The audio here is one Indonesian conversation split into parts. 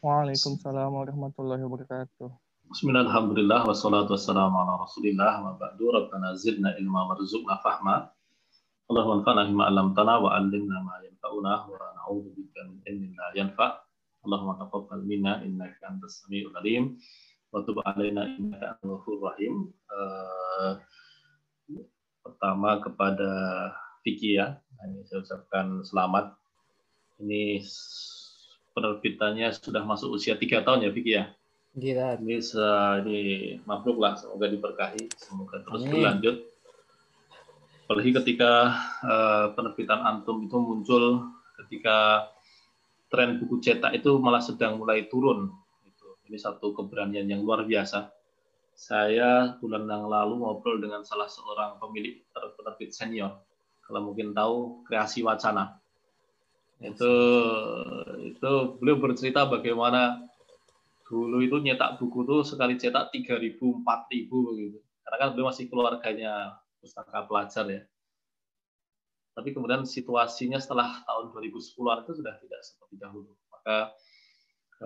Waalaikumsalam warahmatullahi wabarakatuh. Bismillahirrahmanirrahim. Wassalatu wassalamu ala rasulillah wa ba'du. Rabbana zidna ilma warzuqna fahma. Allahumma anfa'na bima 'allamtana wa 'allimna ma yanfa'una wa na'udzu bika min ilmin la yanfa'. Allahumma taqabbal minna innaka antas samiul alim wa tub 'alaina innaka antal ghafurur rahim. Uh, pertama kepada Vicky ya, ini saya ucapkan selamat. Ini penerbitannya sudah masuk usia tiga tahun ya Vicky ya. Gila. Ini, ini mabruk lah, semoga diberkahi, semoga terus Amin. berlanjut. Apalagi ketika uh, penerbitan Antum itu muncul ketika tren buku cetak itu malah sedang mulai turun. Ini satu keberanian yang luar biasa. Saya bulan yang lalu ngobrol dengan salah seorang pemilik penerbit senior. Kalau mungkin tahu, kreasi wacana itu itu beliau bercerita bagaimana dulu itu nyetak buku tuh sekali cetak 3000 4000 begitu. Karena kan beliau masih keluarganya pustaka pelajar ya. Tapi kemudian situasinya setelah tahun 2010-an itu sudah tidak seperti dahulu. Maka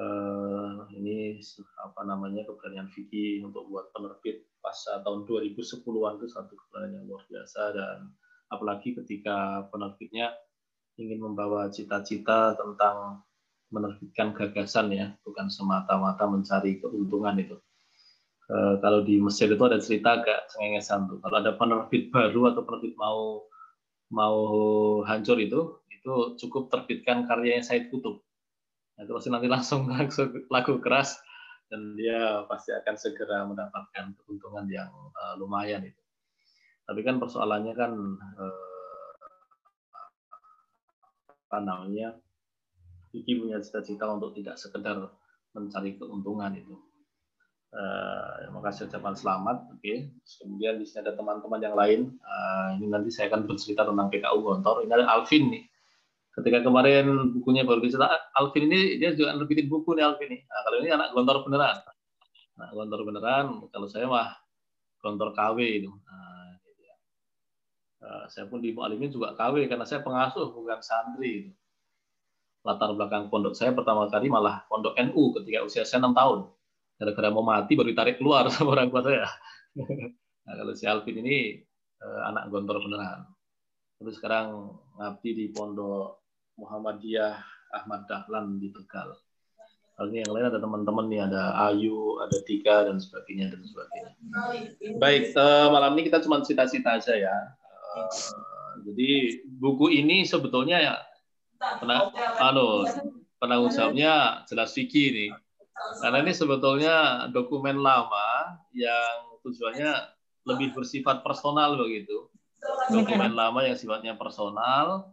eh, ini apa namanya keberanian Vicky untuk buat penerbit pasca tahun 2010-an itu satu keberanian yang luar biasa. Dan apalagi ketika penerbitnya ingin membawa cita-cita tentang menerbitkan gagasan ya, bukan semata-mata mencari keuntungan itu. E, kalau di Mesir itu ada cerita agak cengengesan tuh. Kalau ada penerbit baru atau penerbit mau mau hancur itu, itu cukup terbitkan karyanya Said Kutub. Nah, itu pasti nanti langsung lagu keras dan dia pasti akan segera mendapatkan keuntungan yang uh, lumayan itu. Tapi kan persoalannya kan uh, apa namanya Vicky punya cita-cita untuk tidak sekedar mencari keuntungan itu. Uh, makasih ucapan selamat. Oke. Okay. Kemudian di sini ada teman-teman yang lain. Uh, ini nanti saya akan bercerita tentang PKU Gontor. Ini ada Alvin nih. Ketika kemarin bukunya baru dicetak, Alvin ini dia juga nerbitin buku nih Alvin nih. Nah, kalau ini anak Gontor beneran. Nah, Gontor beneran. Kalau saya mah Gontor KW itu. Nah, Eh, saya pun di Mu'alimin juga KW karena saya pengasuh bukan santri. Latar belakang pondok saya pertama kali malah pondok NU ketika usia saya 6 tahun. Gara-gara mau mati baru ditarik keluar sama orang tua saya. nah, kalau si Alvin ini eh, anak gontor beneran. Terus sekarang ngabdi di pondok Muhammadiyah Ahmad Dahlan di Tegal. Lalu yang lain ada teman-teman nih, ada Ayu, ada Tika dan sebagainya dan sebagainya. Baik, uh, malam ini kita cuma cita-cita aja ya. Eh, jadi buku ini sebetulnya ya pernah anu penanggung jawabnya jelas Vicky ini. Karena ini sebetulnya dokumen lama yang tujuannya lebih bersifat personal begitu. Dokumen lama yang sifatnya personal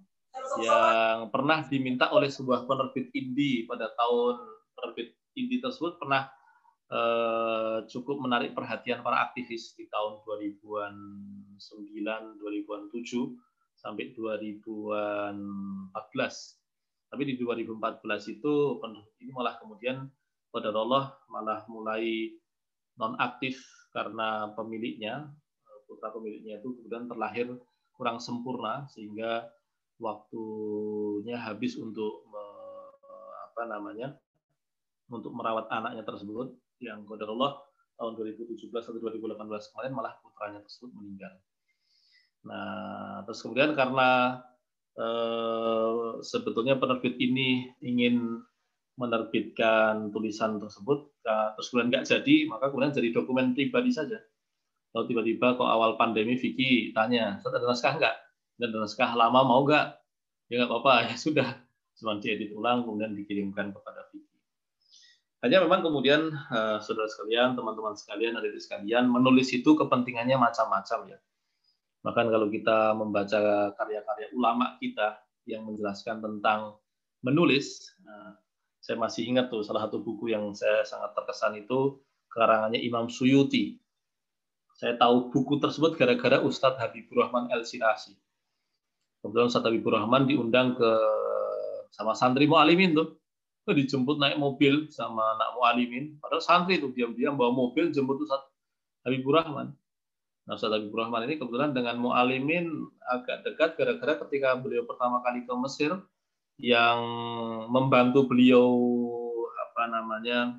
yang pernah diminta oleh sebuah penerbit indie pada tahun penerbit indie tersebut pernah eh, cukup menarik perhatian para aktivis di tahun 2000-an 2009, 2007 sampai 2014. Tapi di 2014 itu ini malah kemudian pada Allah malah mulai nonaktif karena pemiliknya putra pemiliknya itu kemudian terlahir kurang sempurna sehingga waktunya habis untuk apa namanya untuk merawat anaknya tersebut yang Allah tahun 2017 atau 2018 kemarin malah putranya tersebut meninggal. Nah, terus kemudian karena eh, sebetulnya penerbit ini ingin menerbitkan tulisan tersebut, nah, terus kemudian nggak jadi, maka kemudian jadi dokumen pribadi saja. Kalau tiba-tiba kok awal pandemi Vicky tanya, ada naskah nggak? Dan naskah lama mau nggak? Ya nggak apa-apa, ya sudah. Cuma diedit ulang, kemudian dikirimkan kepada Vicky. Hanya memang kemudian uh, saudara sekalian, teman-teman sekalian, adik sekalian, menulis itu kepentingannya macam-macam ya. Bahkan kalau kita membaca karya-karya ulama kita yang menjelaskan tentang menulis, uh, saya masih ingat tuh salah satu buku yang saya sangat terkesan itu karangannya Imam Suyuti. Saya tahu buku tersebut gara-gara Ustadz Habibur Rahman El Sirasi. Kemudian Ustadz Habibur Rahman diundang ke sama santri mu'alimin tuh dijemput naik mobil sama anak mualimin. Padahal santri itu diam-diam bawa mobil jemput Ustaz Habibur Rahman. Nah, Ustaz Habibur Rahman ini kebetulan dengan mualimin agak dekat gara-gara ketika beliau pertama kali ke Mesir yang membantu beliau apa namanya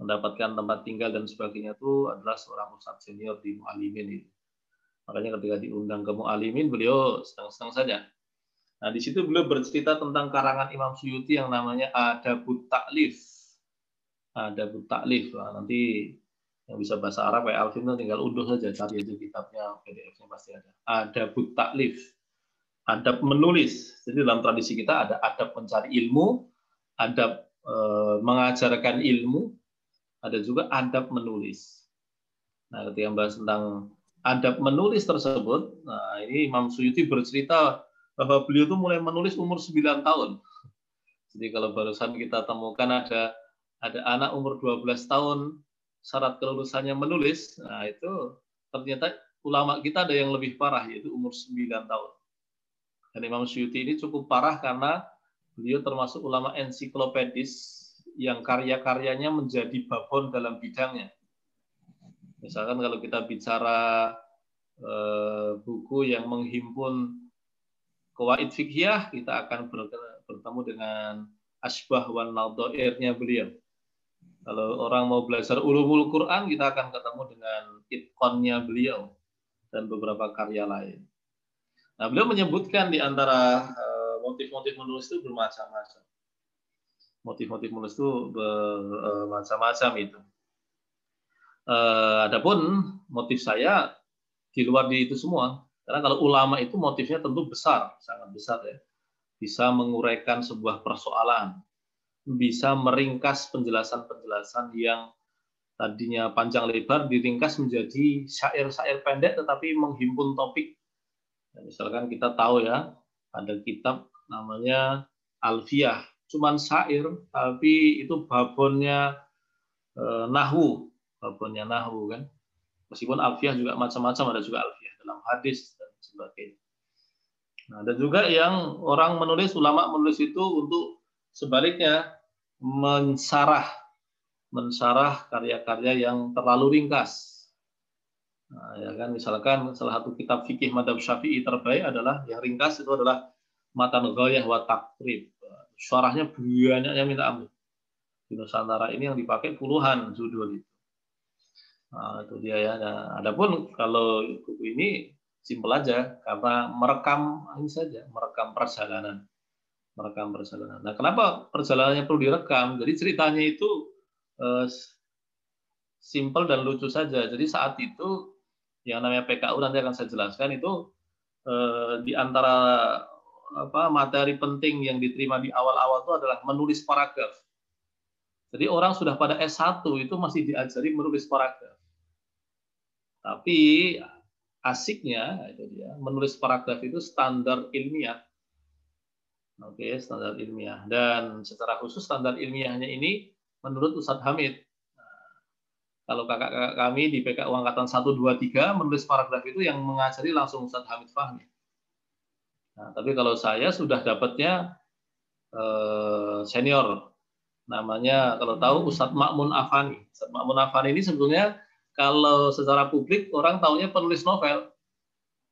mendapatkan tempat tinggal dan sebagainya itu adalah seorang ustadz senior di Mu'alimin itu. Makanya ketika diundang ke Mu'alimin, beliau senang-senang saja. Nah, di situ beliau bercerita tentang karangan Imam Suyuti yang namanya Adabut Taklif. Adabut Taklif. Nah, nanti yang bisa bahasa Arab kayak Alvin tinggal unduh saja cari aja kitabnya PDF-nya pasti ada. Adabut Taklif. Adab menulis. Jadi dalam tradisi kita ada adab mencari ilmu, adab e, mengajarkan ilmu, ada juga adab menulis. Nah, ketika membahas tentang adab menulis tersebut, nah ini Imam Suyuti bercerita bahwa beliau itu mulai menulis umur 9 tahun. Jadi kalau barusan kita temukan ada ada anak umur 12 tahun syarat kelulusannya menulis, nah itu ternyata ulama kita ada yang lebih parah yaitu umur 9 tahun. Dan Imam Suyuti ini cukup parah karena beliau termasuk ulama ensiklopedis yang karya-karyanya menjadi babon dalam bidangnya. Misalkan kalau kita bicara eh, buku yang menghimpun kawaid fikhiyah, kita akan bertemu dengan Asbah wan Naudoirnya beliau. Kalau orang mau belajar ulumul Quran, kita akan ketemu dengan itkonnya beliau dan beberapa karya lain. Nah, beliau menyebutkan di antara eh, motif-motif menulis itu bermacam-macam motif-motif menulis itu bermacam-macam itu. Uh, adapun motif saya di luar di itu semua. Karena kalau ulama itu motifnya tentu besar, sangat besar ya. Bisa menguraikan sebuah persoalan, bisa meringkas penjelasan-penjelasan yang tadinya panjang lebar diringkas menjadi syair-syair pendek tetapi menghimpun topik. Ya, misalkan kita tahu ya, ada kitab namanya Alfiyah cuman syair tapi itu babonnya eh, nahu babonnya nahu kan. Meskipun alfiah juga macam-macam ada juga alfiah dalam hadis dan sebagainya. Nah ada juga yang orang menulis ulama menulis itu untuk sebaliknya mensarah mensarah karya-karya yang terlalu ringkas Nah, ya kan misalkan salah satu kitab fikih madhab syafi'i terbaik adalah yang ringkas itu adalah matan ghayah wa takrib suaranya banyaknya minta ampun. Di Nusantara ini yang dipakai puluhan judul itu. Nah, itu dia ya. Nah, adapun kalau buku ini simpel aja karena merekam ini saja, merekam perjalanan. Merekam perjalanan. Nah, kenapa perjalanannya perlu direkam? Jadi ceritanya itu eh, simpel dan lucu saja. Jadi saat itu yang namanya PKU nanti akan saya jelaskan itu eh, di antara apa materi penting yang diterima di awal-awal itu adalah menulis paragraf. Jadi orang sudah pada S1 itu masih diajari menulis paragraf. Tapi asiknya itu dia, menulis paragraf itu standar ilmiah. Oke, standar ilmiah. Dan secara khusus standar ilmiahnya ini menurut Ustadz Hamid. Nah, kalau kakak-kakak kami di PKU Angkatan 1, 2, 3 menulis paragraf itu yang mengajari langsung Ustadz Hamid Fahmi. Nah, tapi kalau saya sudah dapatnya eh, senior, namanya kalau tahu Ustadz Makmun Afani. Ustadz Makmun Afani ini sebetulnya kalau secara publik orang tahunya penulis novel.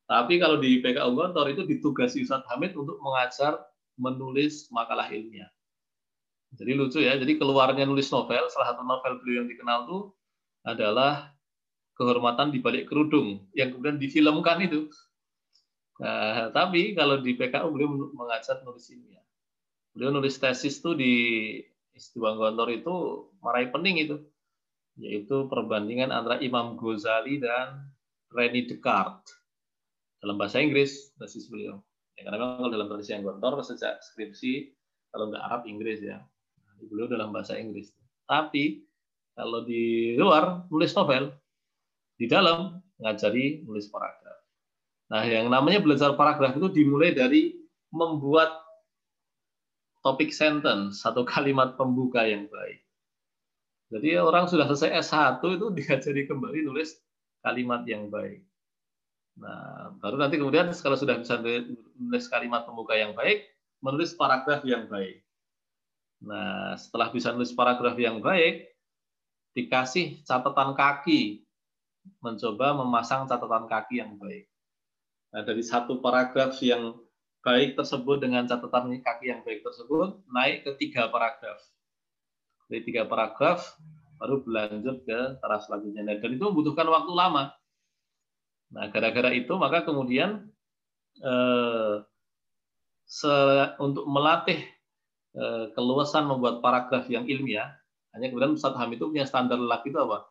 Tapi kalau di PKU Gontor itu ditugasi Ustadz Hamid untuk mengajar menulis makalah ilmiah. Jadi lucu ya, jadi keluarnya nulis novel, salah satu novel beliau yang dikenal itu adalah kehormatan di balik kerudung yang kemudian difilmkan itu. Nah, tapi kalau di PKU beliau mengajar nulis ilmiah. Beliau nulis tesis itu di Istiwa Gontor itu marahi pening itu, yaitu perbandingan antara Imam Ghazali dan René Descartes dalam bahasa Inggris tesis beliau. Ya, karena memang kalau dalam tradisi yang Gontor sejak skripsi kalau nggak Arab Inggris ya, nah, beliau dalam bahasa Inggris. Tapi kalau di luar nulis novel, di dalam ngajari nulis paragraf. Nah, yang namanya belajar paragraf itu dimulai dari membuat topik sentence, satu kalimat pembuka yang baik. Jadi orang sudah selesai S1 itu diajari kembali nulis kalimat yang baik. Nah, baru nanti kemudian kalau sudah bisa nulis kalimat pembuka yang baik, menulis paragraf yang baik. Nah, setelah bisa nulis paragraf yang baik, dikasih catatan kaki, mencoba memasang catatan kaki yang baik. Nah, dari satu paragraf yang baik tersebut dengan catatan kaki yang baik tersebut naik ke tiga paragraf. dari tiga paragraf baru berlanjut ke taraf selanjutnya. Nah, dan itu membutuhkan waktu lama. Nah, gara-gara itu maka kemudian eh, se, untuk melatih eh, keluasan membuat paragraf yang ilmiah, hanya kemudian Ustaz Ham itu punya standar lagi itu apa?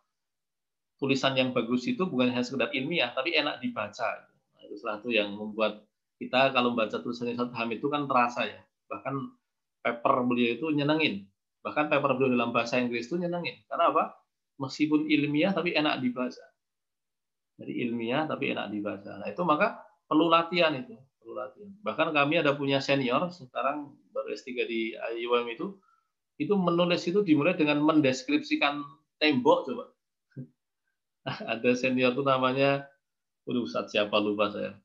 Tulisan yang bagus itu bukan hanya sekedar ilmiah, tapi enak dibaca. Nah, itu salah satu yang membuat kita kalau membaca tulisan Ustaz Ham itu kan terasa ya. Bahkan paper beliau itu nyenengin. Bahkan paper beliau dalam bahasa Inggris itu nyenengin. Karena apa? Meskipun ilmiah tapi enak dibaca. Jadi ilmiah tapi enak dibaca. Nah itu maka perlu latihan itu, perlu latihan. Bahkan kami ada punya senior sekarang baru S3 di IUM itu, itu menulis itu dimulai dengan mendeskripsikan tembok coba. ada senior itu namanya, waduh saat siapa lupa saya.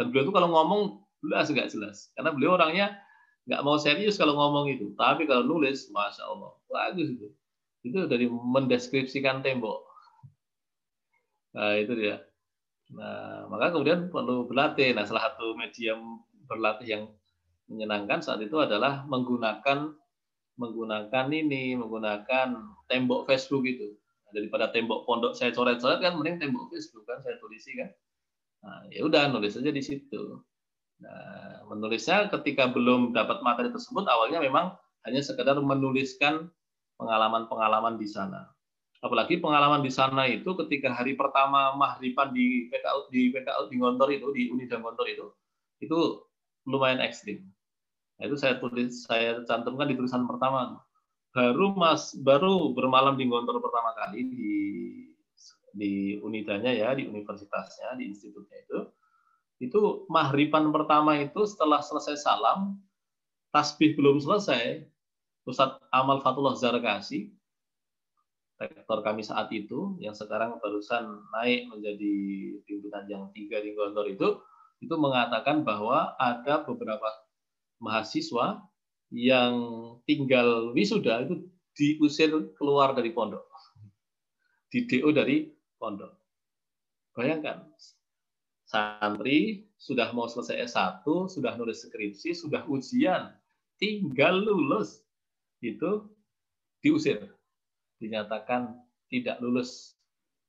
Dan beliau itu kalau ngomong jelas nggak jelas, karena beliau orangnya nggak mau serius kalau ngomong itu, tapi kalau nulis, masya Allah, bagus itu. Itu dari mendeskripsikan tembok Nah, itu dia. Nah, maka kemudian perlu berlatih. Nah, salah satu media berlatih yang menyenangkan saat itu adalah menggunakan menggunakan ini, menggunakan tembok Facebook itu. Nah, daripada tembok pondok saya coret-coret kan mending tembok Facebook kan saya tulisi kan. Nah, ya udah nulis aja di situ. Nah, menulisnya ketika belum dapat materi tersebut awalnya memang hanya sekedar menuliskan pengalaman-pengalaman di sana. Apalagi pengalaman di sana itu ketika hari pertama mahripan di PKU di PKU di Gontor itu di Unida Gontor itu itu lumayan ekstrim. Nah, itu saya tulis saya cantumkan di tulisan pertama. Baru Mas baru bermalam di Gontor pertama kali di di unidanya ya di universitasnya di institutnya itu itu mahripan pertama itu setelah selesai salam tasbih belum selesai Ustadz Amal Fatullah Zarkasi rektor kami saat itu yang sekarang barusan naik menjadi pimpinan yang tiga di Gontor itu itu mengatakan bahwa ada beberapa mahasiswa yang tinggal wisuda itu diusir keluar dari pondok. Di DO dari pondok. Bayangkan santri sudah mau selesai S1 sudah nulis skripsi sudah ujian tinggal lulus itu diusir dinyatakan tidak lulus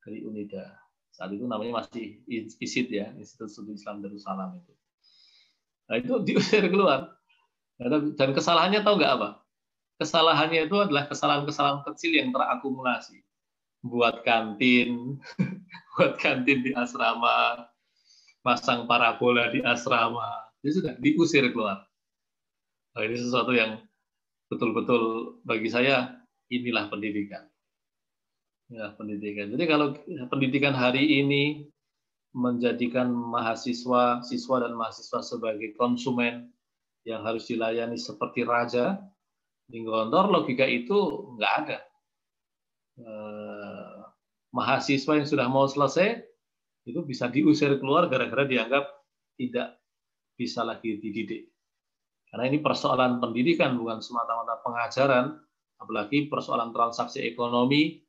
dari UNIDA. Saat itu namanya masih ISID ya, Institut Studi Islam Darussalam itu. Nah itu diusir keluar. Dan kesalahannya tahu nggak apa? Kesalahannya itu adalah kesalahan-kesalahan kecil yang terakumulasi. Buat kantin, buat kantin di asrama, pasang parabola di asrama, itu sudah diusir keluar. Nah, ini sesuatu yang betul-betul bagi saya inilah pendidikan. Ya, pendidikan. Jadi kalau pendidikan hari ini menjadikan mahasiswa, siswa dan mahasiswa sebagai konsumen yang harus dilayani seperti raja, di Gondor logika itu nggak ada. Eh, mahasiswa yang sudah mau selesai itu bisa diusir keluar gara-gara dianggap tidak bisa lagi dididik. Karena ini persoalan pendidikan bukan semata-mata pengajaran, apalagi persoalan transaksi ekonomi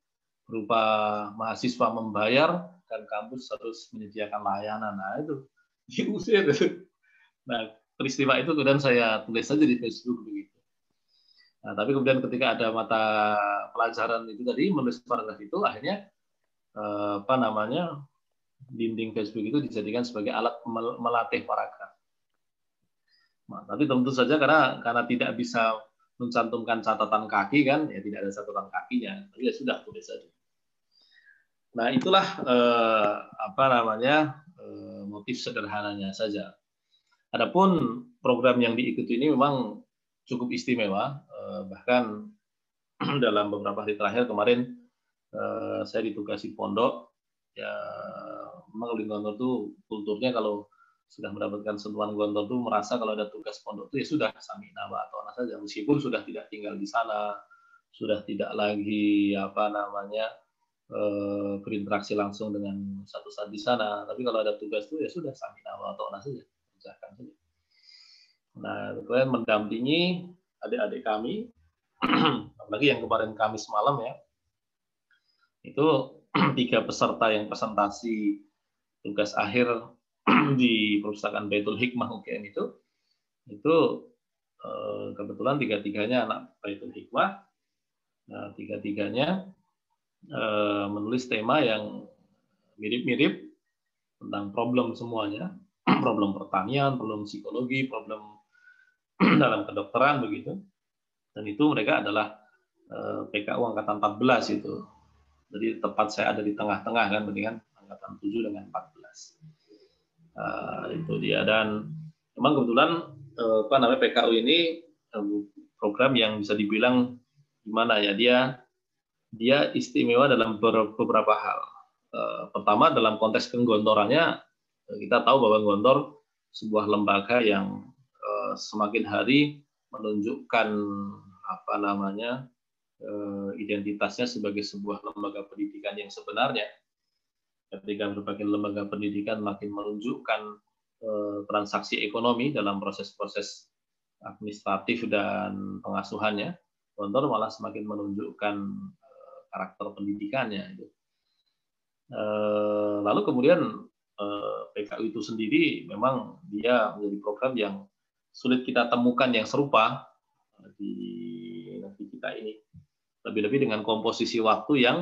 berupa mahasiswa membayar dan kampus harus menyediakan layanan. Nah itu diusir. Nah peristiwa itu kemudian saya tulis saja di Facebook begitu. Nah, tapi kemudian ketika ada mata pelajaran itu tadi menulis paragraf itu akhirnya eh, apa namanya dinding Facebook itu dijadikan sebagai alat melatih paragraf. Nah, tapi tentu saja karena karena tidak bisa mencantumkan catatan kaki kan ya tidak ada catatan kakinya tapi ya sudah tulis saja. Nah itulah eh, apa namanya eh, motif sederhananya saja. Adapun program yang diikuti ini memang cukup istimewa eh, bahkan dalam beberapa hari terakhir kemarin eh, saya ditugasi pondok ya memang itu kulturnya kalau sudah mendapatkan sentuhan gontor itu merasa kalau ada tugas pondok itu ya sudah sami nama atau anak saja. Meskipun sudah tidak tinggal di sana sudah tidak lagi apa namanya eh, berinteraksi langsung dengan satu saat di sana. Tapi kalau ada tugas itu ya sudah sami nama atau anak saja kerjakan saja. Nah kemudian mendampingi adik-adik kami. Apalagi yang kemarin Kamis malam ya. Itu tiga peserta yang presentasi tugas akhir di perpustakaan Baitul Hikmah UGM itu itu eh, kebetulan tiga-tiganya anak Baitul Hikmah Nah, tiga-tiganya uh, menulis tema yang mirip-mirip tentang problem semuanya, problem pertanian, problem psikologi, problem dalam kedokteran begitu. Dan itu mereka adalah uh, PKU angkatan 14 itu. Jadi tepat saya ada di tengah-tengah kan mendingan angkatan 7 dengan 14. Uh, itu dia dan memang kebetulan uh, apa namanya PKU ini program yang bisa dibilang gimana ya dia dia istimewa dalam beberapa hal. Eh, pertama dalam konteks penggontorannya eh, kita tahu bahwa Gondor sebuah lembaga yang eh, semakin hari menunjukkan apa namanya identitasnya sebagai sebuah lembaga pendidikan yang sebenarnya. Ketika berbagai lembaga pendidikan makin menunjukkan transaksi ekonomi dalam proses-proses administratif dan pengasuhannya, Gontor malah semakin menunjukkan eh, karakter pendidikannya itu. Eh, lalu kemudian eh, PKU itu sendiri memang dia menjadi program yang sulit kita temukan yang serupa di negeri kita ini. Lebih-lebih dengan komposisi waktu yang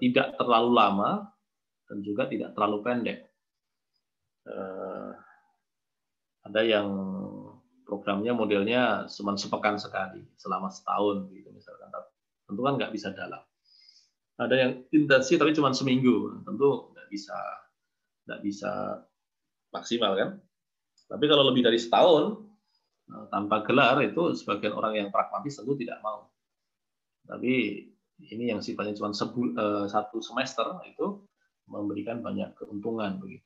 tidak terlalu lama dan juga tidak terlalu pendek. Ada yang programnya modelnya cuma sepekan sekali selama setahun gitu misalkan. Tentu kan nggak bisa dalam. Ada yang intensif tapi cuma seminggu. Tentu nggak bisa nggak bisa maksimal kan. Tapi kalau lebih dari setahun eh, tanpa gelar itu sebagian orang yang pragmatis tentu tidak mau. Tapi ini yang sifatnya cuma eh, satu semester itu memberikan banyak keuntungan begitu.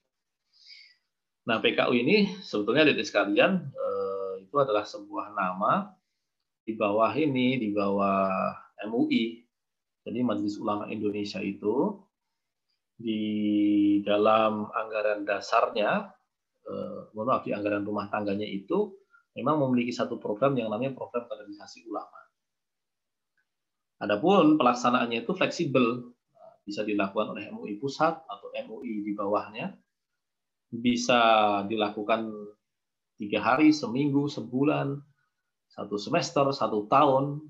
Nah PKU ini sebetulnya di sekalian itu adalah sebuah nama di bawah ini, di bawah MUI. Jadi Majelis Ulama Indonesia itu di dalam anggaran dasarnya, eh, mohon maaf di anggaran rumah tangganya itu memang memiliki satu program yang namanya program kaderisasi ulama. Adapun pelaksanaannya itu fleksibel, bisa dilakukan oleh MUI pusat atau MUI di bawahnya, bisa dilakukan tiga hari, seminggu, sebulan, satu semester, satu tahun,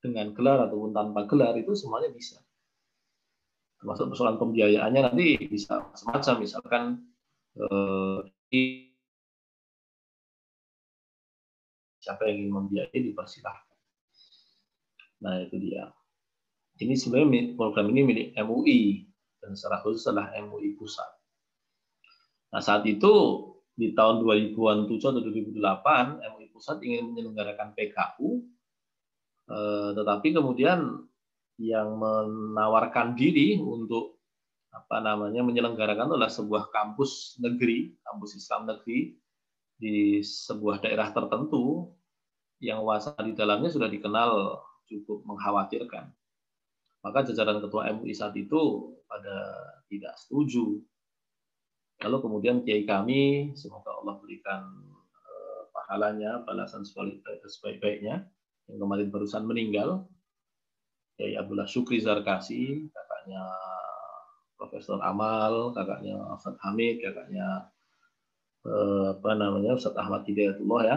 dengan gelar ataupun tanpa gelar itu semuanya bisa. Termasuk persoalan pembiayaannya nanti bisa macam-macam, misalkan eh, siapa yang ingin membiayai dipersilahkan. Nah itu dia. Ini sebenarnya program ini milik MUI dan secara khusus adalah MUI pusat. Nah saat itu di tahun 2007 atau 2008 MUI Pusat ingin menyelenggarakan PKU, eh, tetapi kemudian yang menawarkan diri untuk apa namanya menyelenggarakan adalah sebuah kampus negeri, kampus Islam negeri di sebuah daerah tertentu yang wacana di dalamnya sudah dikenal cukup mengkhawatirkan. Maka jajaran ketua MUI saat itu pada tidak setuju. Lalu kemudian kiai kami, semoga Allah berikan uh, pahalanya, balasan sebaik-baiknya, yang kemarin barusan meninggal, Kiai Abdullah Syukri Zarkasi, kakaknya Profesor Amal, kakaknya Ustaz Hamid, kakaknya uh, apa namanya Ustaz Ahmad Hidayatullah ya,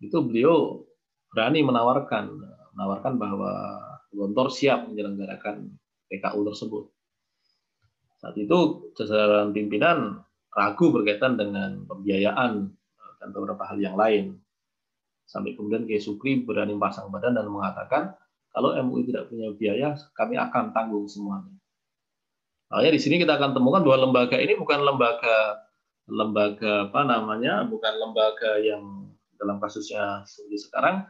itu beliau berani menawarkan menawarkan bahwa Gontor siap menyelenggarakan PKU tersebut. Saat itu jajaran pimpinan ragu berkaitan dengan pembiayaan eh, dan beberapa hal yang lain. Sampai kemudian Kiai Sukri berani pasang badan dan mengatakan, kalau MUI tidak punya biaya, kami akan tanggung semuanya. Makanya di sini kita akan temukan bahwa lembaga ini bukan lembaga lembaga apa namanya, bukan lembaga yang dalam kasusnya seperti sekarang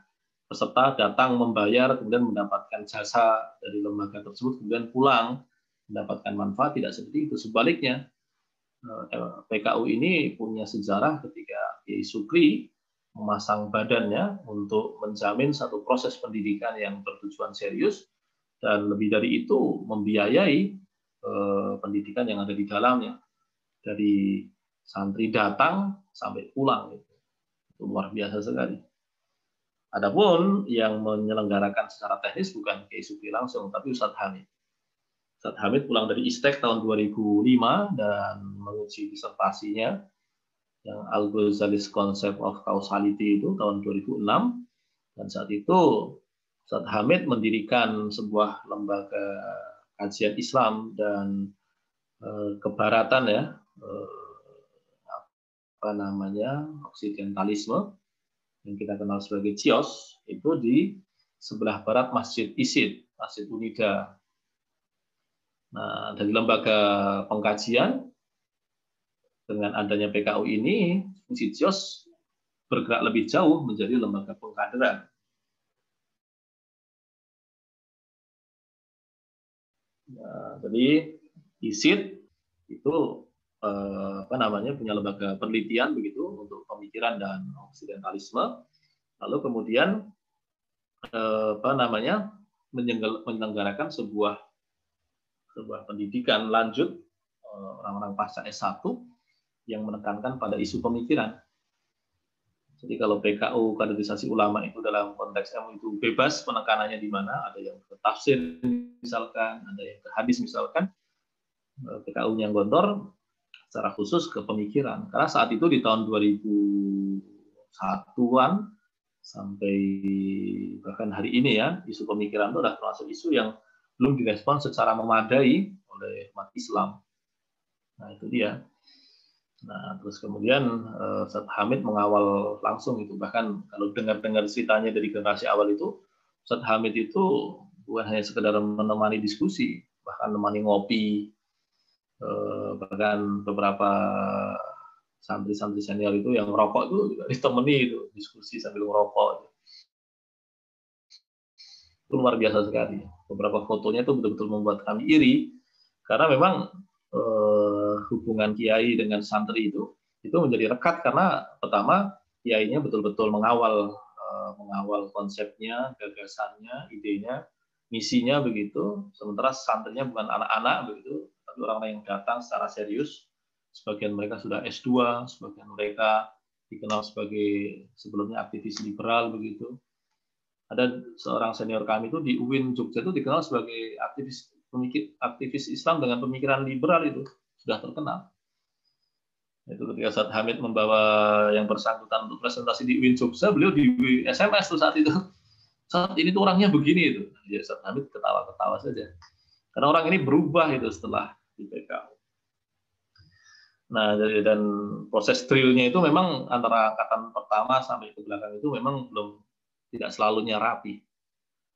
peserta datang membayar kemudian mendapatkan jasa dari lembaga tersebut kemudian pulang mendapatkan manfaat tidak seperti itu sebaliknya eh, PKU ini punya sejarah ketika Kiai Sukri memasang badannya untuk menjamin satu proses pendidikan yang bertujuan serius dan lebih dari itu membiayai eh, pendidikan yang ada di dalamnya dari santri datang sampai pulang itu luar biasa sekali. Adapun yang menyelenggarakan secara teknis bukan Kiai Sukri langsung, tapi Ustadz Hamid. Ustadz Hamid pulang dari Istek tahun 2005 dan menguji disertasinya yang Al-Ghazali's Concept of Causality itu tahun 2006 dan saat itu Ustadz Hamid mendirikan sebuah lembaga kajian Islam dan eh, kebaratan ya eh, apa namanya oksidentalisme yang kita kenal sebagai CIOS itu di sebelah barat Masjid Isid, Masjid Unida. Nah, dari lembaga pengkajian dengan adanya PKU ini, fungsi CIOS bergerak lebih jauh menjadi lembaga pengkaderan. Nah, jadi ISID itu eh, apa namanya punya lembaga penelitian begitu untuk pemikiran dan oksidentalisme. Lalu kemudian eh, apa namanya menyelenggarakan sebuah sebuah pendidikan lanjut eh, orang-orang pasca S1 yang menekankan pada isu pemikiran. Jadi kalau PKU kaderisasi ulama itu dalam konteks ilmu itu bebas penekanannya di mana, ada yang ke tafsir misalkan, ada yang ke hadis misalkan, eh, PKU-nya Gondor secara khusus ke pemikiran. Karena saat itu di tahun 2001-an sampai bahkan hari ini ya, isu pemikiran itu adalah termasuk isu yang belum direspon secara memadai oleh umat Islam. Nah itu dia. Nah, terus kemudian uh, Ustaz Hamid mengawal langsung itu. Bahkan kalau dengar-dengar ceritanya dari generasi awal itu, Ustaz Hamid itu bukan hanya sekedar menemani diskusi, bahkan menemani ngopi, bahkan beberapa santri-santri senior itu yang merokok itu juga ditemani itu diskusi sambil merokok. Itu luar biasa sekali. Beberapa fotonya itu betul-betul membuat kami iri karena memang eh, hubungan kiai dengan santri itu itu menjadi rekat karena pertama kiainya betul-betul mengawal eh, mengawal konsepnya, gagasannya, idenya, misinya begitu. Sementara santrinya bukan anak-anak begitu, tapi orang-orang yang datang secara serius. Sebagian mereka sudah S2, sebagian mereka dikenal sebagai sebelumnya aktivis liberal begitu. Ada seorang senior kami itu di UIN Jogja itu dikenal sebagai aktivis pemikir aktivis Islam dengan pemikiran liberal itu sudah terkenal. Itu ketika saat Hamid membawa yang bersangkutan untuk presentasi di UIN Jogja, beliau di SMS tuh saat itu. Saat ini tuh orangnya begini itu. Ya saat Hamid ketawa-ketawa saja. Karena orang ini berubah itu setelah di. Nah, jadi dan proses drillnya itu memang antara angkatan pertama sampai ke belakang itu memang belum tidak selalunya rapi.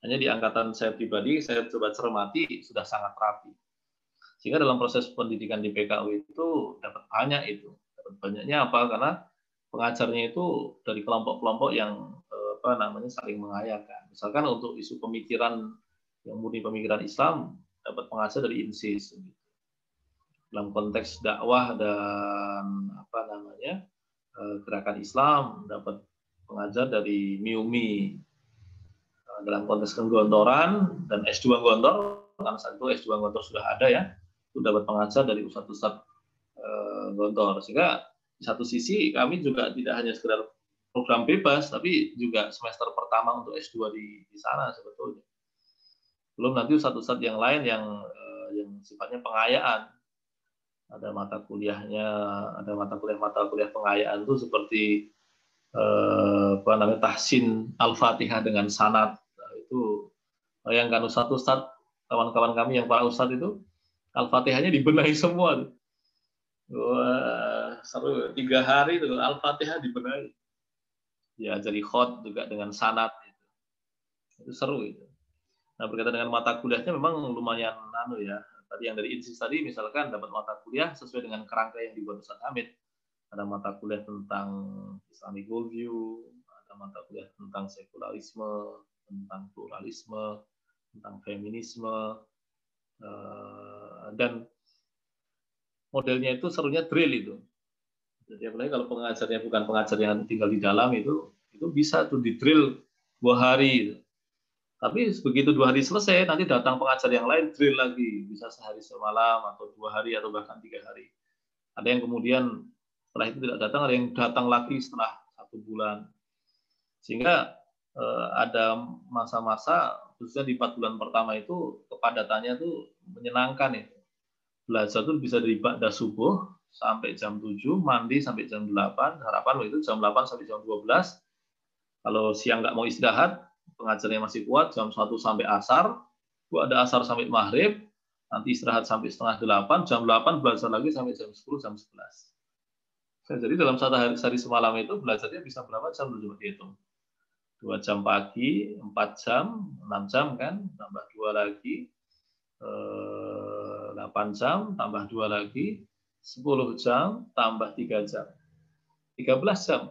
Hanya di angkatan saya pribadi, saya coba cermati, sudah sangat rapi. Sehingga dalam proses pendidikan di PKU itu dapat banyak itu. Dapat banyaknya apa? Karena pengajarnya itu dari kelompok-kelompok yang eh, apa namanya saling mengayakan. Misalkan untuk isu pemikiran yang murni pemikiran Islam dapat pengajar dari INSIS. Dalam konteks dakwah dan apa namanya eh, gerakan Islam dapat pengajar dari MIUMI dalam konteks kegontoran dan S2 Gontor karena saat itu S2 Gontor sudah ada ya itu dapat pengajar dari ustadz-ustadz uh, Gontor sehingga di satu sisi kami juga tidak hanya sekedar program bebas tapi juga semester pertama untuk S2 di, di sana sebetulnya. Belum nanti ustadz-ustadz yang lain yang yang sifatnya pengayaan ada mata kuliahnya ada mata kuliah mata kuliah pengayaan itu seperti eh, apa namanya tahsin al-fatihah dengan sanat itu bayangkan ustadz ustadz kawan-kawan kami yang para ustadz itu al-fatihahnya dibenahi semua Wah, seru. Tiga hari itu al-fatihah dibenahi. Ya jadi khot juga dengan sanat itu. Itu seru itu. Nah berkaitan dengan mata kuliahnya memang lumayan nano ya tadi yang dari insis tadi misalkan dapat mata kuliah sesuai dengan kerangka yang dibuat Ustaz Hamid ada mata kuliah tentang Islamic worldview ada mata kuliah tentang sekularisme tentang pluralisme, tentang feminisme, eh, dan modelnya itu serunya drill itu. Jadi apalagi kalau pengajarnya bukan pengajar yang tinggal di dalam itu, itu bisa tuh di drill dua hari. Tapi begitu dua hari selesai, nanti datang pengajar yang lain drill lagi, bisa sehari semalam atau dua hari atau bahkan tiga hari. Ada yang kemudian setelah itu tidak datang, ada yang datang lagi setelah satu bulan. Sehingga Eh, ada masa-masa khususnya di empat bulan pertama itu kepadatannya itu menyenangkan itu. Belajar itu bisa dari ba'da subuh sampai jam 7, mandi sampai jam 8, harapan itu jam 8 sampai jam 12. Kalau siang nggak mau istirahat, pengajarnya masih kuat jam 1 sampai asar, Bu ada asar sampai maghrib, nanti istirahat sampai setengah delapan, jam 8 belajar lagi sampai jam 10, jam 11. Jadi dalam satu hari, sehari semalam itu belajarnya bisa berapa jam dulu dihitung. Dua jam pagi, empat jam, enam jam kan, tambah dua lagi, eh, delapan jam, tambah dua lagi, sepuluh jam, tambah tiga jam. tiga belas jam.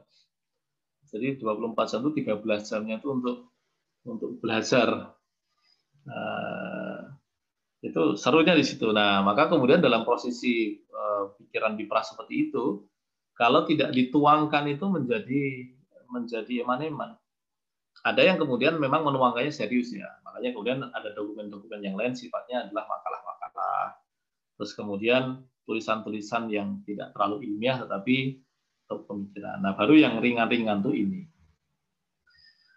Jadi 24 jam itu 13 jamnya itu untuk untuk belajar. Nah, itu serunya di situ. Nah, maka kemudian dalam posisi uh, pikiran dipras seperti itu, kalau tidak dituangkan itu menjadi menjadi eman-eman. Ada yang kemudian memang menuangkannya serius ya. Makanya kemudian ada dokumen-dokumen yang lain sifatnya adalah makalah-makalah. Terus kemudian tulisan-tulisan yang tidak terlalu ilmiah tetapi untuk pemikiran. Nah, baru yang ringan-ringan tuh ini.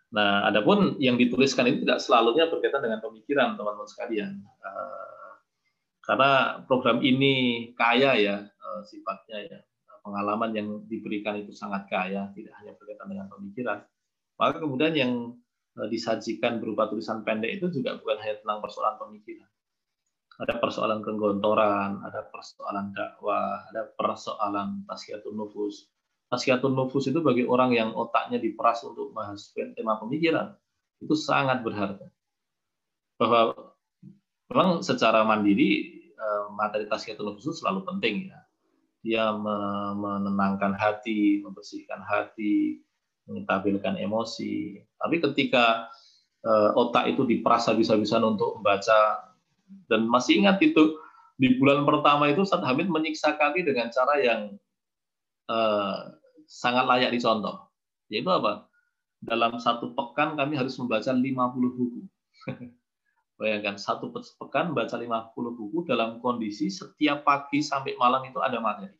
Nah, adapun yang dituliskan itu tidak selalunya berkaitan dengan pemikiran, teman-teman sekalian. Uh, karena program ini kaya ya uh, sifatnya ya. Pengalaman yang diberikan itu sangat kaya, tidak hanya berkaitan dengan pemikiran. Maka kemudian yang uh, disajikan berupa tulisan pendek itu juga bukan hanya tentang persoalan pemikiran. Ada persoalan kenggontoran, ada persoalan dakwah, ada persoalan tasyiatun nufus, Nasihatun nufus itu bagi orang yang otaknya diperas untuk bahas tema pemikiran itu sangat berharga. Bahwa memang secara mandiri eh, materi tasyiatun nufus itu selalu penting ya. Dia menenangkan hati, membersihkan hati, mengetabilkan emosi. Tapi ketika eh, otak itu diperas habis-habisan untuk membaca dan masih ingat itu di bulan pertama itu Ustaz Hamid menyiksa kami dengan cara yang uh, sangat layak dicontoh. Yaitu apa? Dalam satu pekan kami harus membaca 50 buku. Bayangkan, satu pekan baca 50 buku dalam kondisi setiap pagi sampai malam itu ada materi.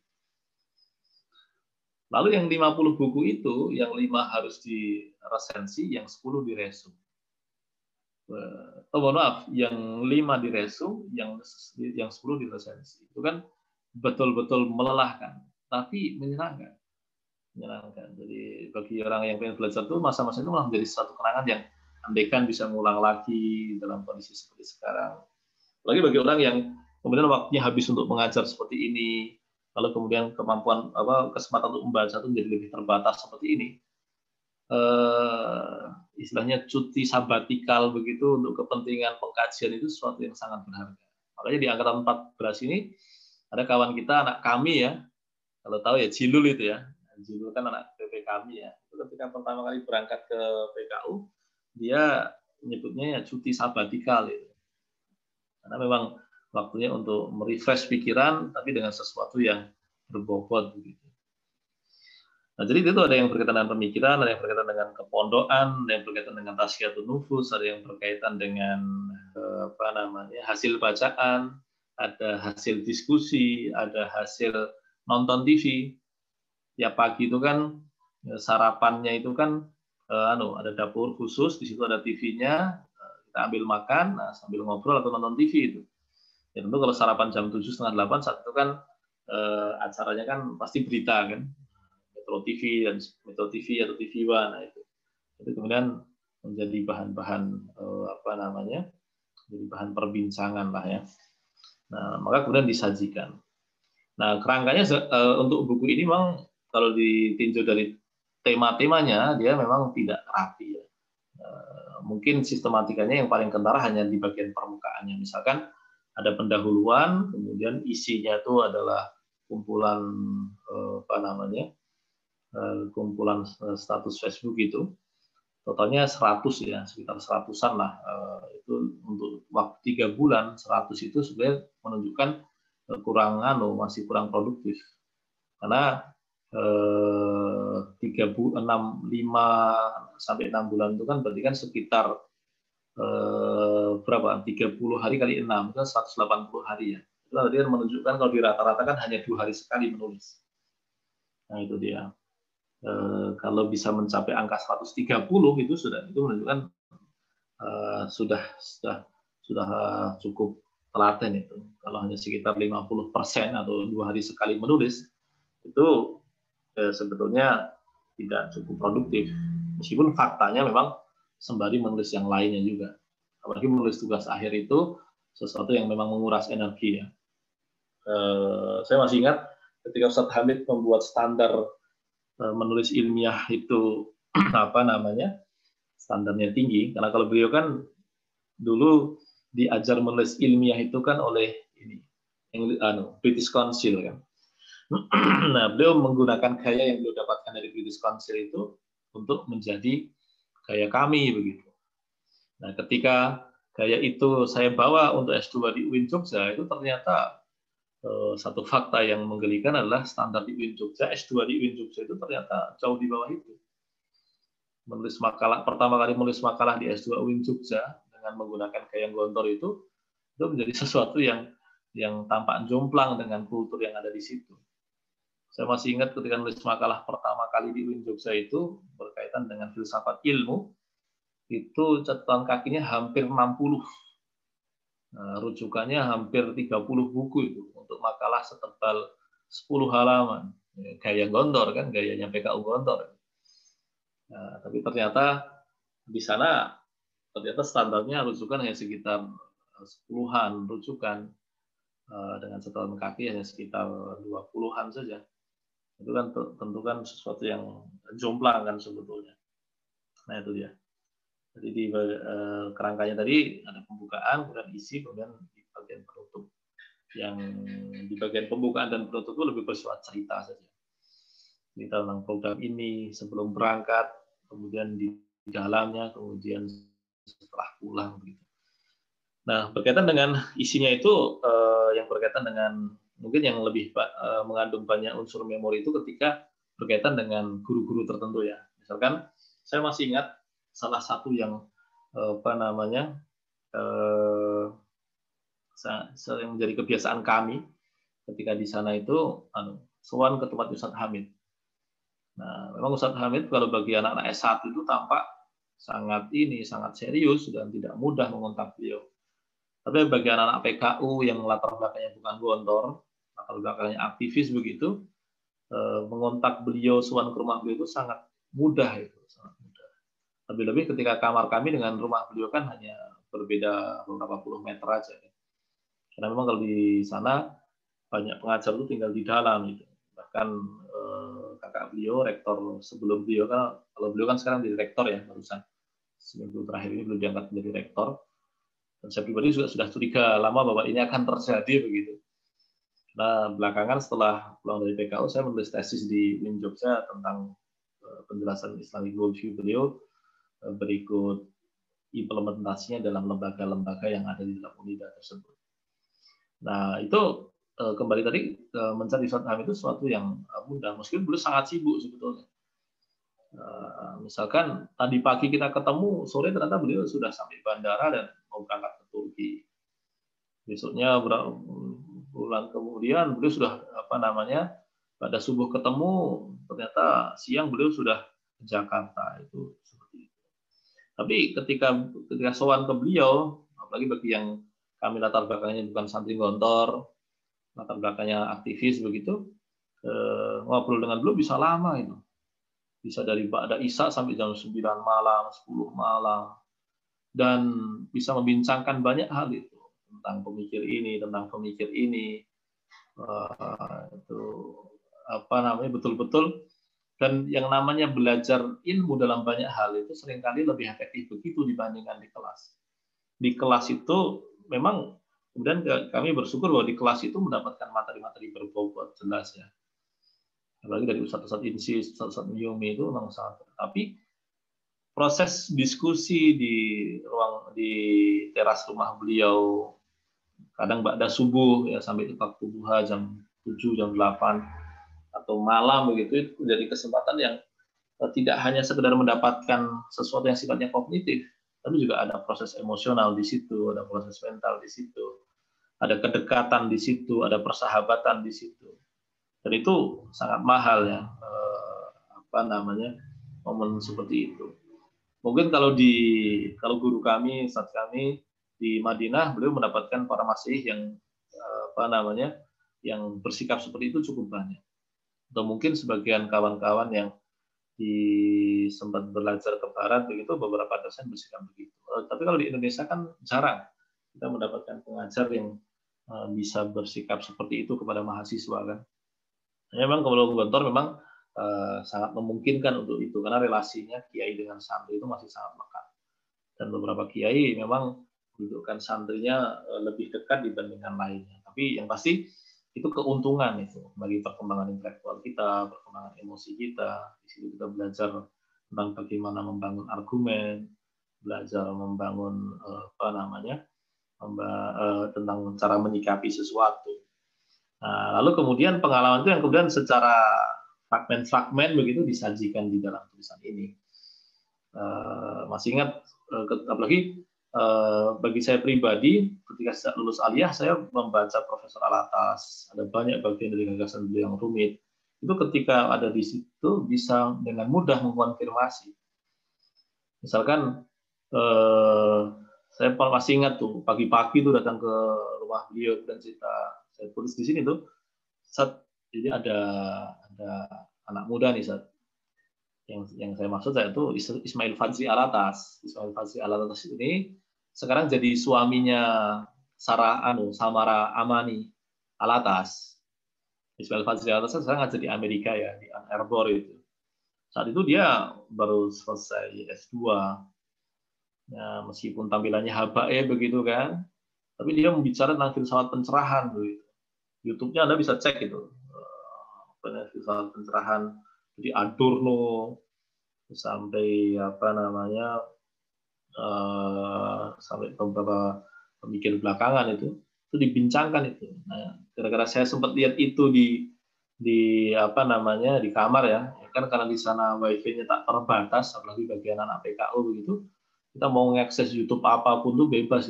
Lalu yang 50 buku itu, yang 5 harus diresensi, yang 10 diresum. Oh, mohon maaf, yang 5 diresum, yang yang 10 diresensi. Itu kan betul-betul melelahkan, tapi menyenangkan menyenangkan. Jadi bagi orang yang ingin belajar itu masa-masa itu malah menjadi satu kenangan yang andaikan bisa mengulang lagi dalam kondisi seperti sekarang. Lagi bagi orang yang kemudian waktunya habis untuk mengajar seperti ini, lalu kemudian kemampuan apa kesempatan untuk membaca itu menjadi lebih terbatas seperti ini. Eh, istilahnya cuti sabatikal begitu untuk kepentingan pengkajian itu sesuatu yang sangat berharga. Makanya di angkatan 14 ini ada kawan kita, anak kami ya, kalau tahu ya Jilul itu ya, Jibril kan anak PP kami ya. Itu ketika pertama kali berangkat ke PKU, dia menyebutnya ya cuti sabatikal itu. Karena memang waktunya untuk merefresh pikiran, tapi dengan sesuatu yang berbobot begitu. Nah, jadi itu ada yang berkaitan dengan pemikiran, ada yang berkaitan dengan kepondokan, ada yang berkaitan dengan tasyiatun nufus, ada yang berkaitan dengan eh, apa namanya hasil bacaan, ada hasil diskusi, ada hasil nonton TV tiap pagi itu kan ya, sarapannya itu kan eh, anu ada dapur khusus di situ ada TV-nya eh, kita ambil makan nah, sambil ngobrol atau nonton TV itu. Ya tentu kalau sarapan jam tujuh setengah delapan saat itu kan eh, acaranya kan pasti berita kan. Metro TV dan Metro TV atau TV One nah itu. Itu kemudian menjadi bahan-bahan eh, apa namanya jadi bahan perbincangan lah ya. Nah maka kemudian disajikan nah kerangkanya eh, untuk buku ini memang kalau ditinjau dari tema-temanya dia memang tidak rapi ya. Eh, mungkin sistematikanya yang paling kentara hanya di bagian permukaannya. Misalkan ada pendahuluan, kemudian isinya itu adalah kumpulan eh, apa namanya kumpulan status Facebook itu totalnya 100 ya sekitar seratusan lah itu untuk waktu tiga bulan 100 itu sebenarnya menunjukkan kurang anu masih kurang produktif. Karena Eh, tiga enam lima sampai enam bulan itu kan berarti kan sekitar eh, berapa? 30 hari kali enam kan 180 hari ya. Itu berarti kan menunjukkan kalau di rata-rata kan hanya dua hari sekali menulis. Nah itu dia. Eh, kalau bisa mencapai angka 130 itu sudah itu menunjukkan eh, sudah sudah sudah cukup telaten itu kalau hanya sekitar 50 persen atau dua hari sekali menulis itu eh, sebetulnya tidak cukup produktif. Meskipun faktanya memang sembari menulis yang lainnya juga. Apalagi menulis tugas akhir itu sesuatu yang memang menguras energi ya. Eh, saya masih ingat ketika Ustadz Hamid membuat standar eh, menulis ilmiah itu apa namanya standarnya tinggi karena kalau beliau kan dulu diajar menulis ilmiah itu kan oleh ini anu, British Council kan. nah, beliau menggunakan gaya yang beliau dapatkan dari British Council itu untuk menjadi gaya kami begitu. Nah, ketika gaya itu saya bawa untuk S2 di UIN Jogja itu ternyata eh, satu fakta yang menggelikan adalah standar di UIN Jogja S2 di UIN Jogja itu ternyata jauh di bawah itu. Menulis makalah pertama kali menulis makalah di S2 UIN Jogja dengan menggunakan gaya gontor itu itu menjadi sesuatu yang yang tampak jomplang dengan kultur yang ada di situ. Saya masih ingat ketika nulis makalah pertama kali di UIN Jogja itu berkaitan dengan filsafat ilmu, itu catatan kakinya hampir 60. Nah, rujukannya hampir 30 buku itu untuk makalah setebal 10 halaman. Ya, gaya gondor kan, gayanya PKU gondor. Nah, tapi ternyata di sana ternyata standarnya rujukan hanya sekitar sepuluhan rujukan eh, dengan catatan kaki hanya sekitar 20-an saja itu kan tentu kan sesuatu yang jomplang kan sebetulnya. Nah itu dia. Jadi di eh, kerangkanya tadi ada pembukaan, kemudian isi, kemudian di bagian penutup. Yang di bagian pembukaan dan penutup itu lebih bersifat cerita saja. Cerita tentang program ini sebelum berangkat, kemudian di dalamnya, kemudian setelah pulang begitu. Nah, berkaitan dengan isinya itu eh, yang berkaitan dengan mungkin yang lebih uh, mengandung banyak unsur memori itu ketika berkaitan dengan guru-guru tertentu ya. Misalkan saya masih ingat salah satu yang uh, apa namanya uh, yang menjadi kebiasaan kami ketika di sana itu anu, sowan ke tempat Ustadz Hamid. Nah, memang Ustadz Hamid kalau bagi anak-anak S1 itu tampak sangat ini sangat serius dan tidak mudah mengontak beliau. Tapi bagi anak-anak PKU yang latar belakangnya bukan gontor, latar belakangnya aktivis begitu, eh, mengontak beliau, suan ke rumah beliau itu sangat mudah itu, sangat mudah. Lebih-lebih ketika kamar kami dengan rumah beliau kan hanya berbeda beberapa puluh meter aja. Karena memang kalau di sana banyak pengajar itu tinggal di dalam gitu. Bahkan kakak beliau, rektor sebelum beliau kan, kalau beliau kan sekarang jadi rektor ya barusan seminggu terakhir ini belum diangkat menjadi rektor. Dan saya pribadi juga sudah curiga lama bahwa ini akan terjadi begitu. Nah, belakangan setelah pulang dari PKU, saya menulis tesis di UIN Jogja tentang eh, penjelasan Islamic worldview beliau eh, berikut implementasinya dalam lembaga-lembaga yang ada di dalam UNIDA tersebut. Nah, itu kembali tadi mencari Ustadz itu sesuatu yang mudah, meskipun beliau sangat sibuk sebetulnya. Misalkan tadi pagi kita ketemu, sore ternyata beliau sudah sampai bandara dan mau berangkat ke Turki. Besoknya bulan kemudian beliau sudah apa namanya pada subuh ketemu ternyata siang beliau sudah ke Jakarta itu seperti itu. Tapi ketika ketika sowan ke beliau, apalagi bagi yang kami latar belakangnya bukan santri gontor, latar belakangnya aktivis begitu, eh, ngobrol dengan beliau bisa lama itu. Bisa dari Ba'da Isa sampai jam 9 malam, 10 malam. Dan bisa membincangkan banyak hal itu tentang pemikir ini, tentang pemikir ini, uh, itu apa namanya betul-betul dan yang namanya belajar ilmu dalam banyak hal itu sering kali lebih efektif begitu dibandingkan di kelas. Di kelas itu memang kemudian kami bersyukur bahwa di kelas itu mendapatkan materi-materi berbobot jelas ya. Apalagi dari Ustadz-Ustadz Insi, Ustadz-Ustadz Miyumi itu memang sangat. Tapi proses diskusi di ruang di teras rumah beliau kadang pada subuh ya sampai waktu duha jam 7 jam 8 atau malam begitu itu menjadi kesempatan yang eh, tidak hanya sekedar mendapatkan sesuatu yang sifatnya kognitif tapi juga ada proses emosional di situ ada proses mental di situ ada kedekatan di situ ada persahabatan di situ dan itu sangat mahal ya eh, apa namanya momen seperti itu mungkin kalau di kalau guru kami saat kami di Madinah beliau mendapatkan para masih yang eh, apa namanya yang bersikap seperti itu cukup banyak. Atau mungkin sebagian kawan-kawan yang di sempat belajar ke barat begitu beberapa dosen bersikap begitu. Tapi kalau di Indonesia kan jarang kita mendapatkan pengajar yang bisa bersikap seperti itu kepada mahasiswa kan. Ya, memang kalau Gontor memang uh, sangat memungkinkan untuk itu karena relasinya kiai dengan santri itu masih sangat lekat dan beberapa kiai memang dudukkan santrinya lebih dekat dibandingkan lainnya. Tapi yang pasti itu keuntungan itu bagi perkembangan intelektual kita, perkembangan emosi kita. Di situ kita belajar tentang bagaimana membangun argumen, belajar membangun eh, apa namanya, eh, tentang cara menyikapi sesuatu. Nah, lalu kemudian pengalaman itu yang kemudian secara fragmen-fragmen begitu disajikan di dalam tulisan ini. Eh, masih ingat apalagi Eh, bagi saya pribadi, ketika saya lulus aliyah, saya membaca Profesor Alatas. Ada banyak bagian dari gagasan beliau yang rumit. Itu ketika ada di situ bisa dengan mudah mengkonfirmasi. Misalkan eh, saya masih ingat tuh pagi-pagi tuh datang ke rumah beliau dan cerita saya tulis di sini tuh saat jadi ada ada anak muda nih saat yang yang saya maksud saya itu Ismail Fadzi Alatas. Ismail Fadzi Alatas ini sekarang jadi suaminya Sarah anu Samara Amani Alatas. Ismail Fadzi Alatas kan sekarang ngajar di Amerika ya di Ann Arbor itu. Saat itu dia baru selesai S2. Ya, meskipun tampilannya habae begitu kan, tapi dia membicara tentang filsafat pencerahan begitu. YouTube-nya Anda bisa cek itu. Eh, filsafat pencerahan jadi Adorno sampai apa namanya uh, sampai beberapa pemikir belakangan itu itu dibincangkan itu. Nah, gara-gara saya sempat lihat itu di di apa namanya di kamar ya, ya kan karena di sana wifi-nya tak terbatas, apalagi bagian anak PKU begitu, kita mau mengakses YouTube apa pun tuh bebas.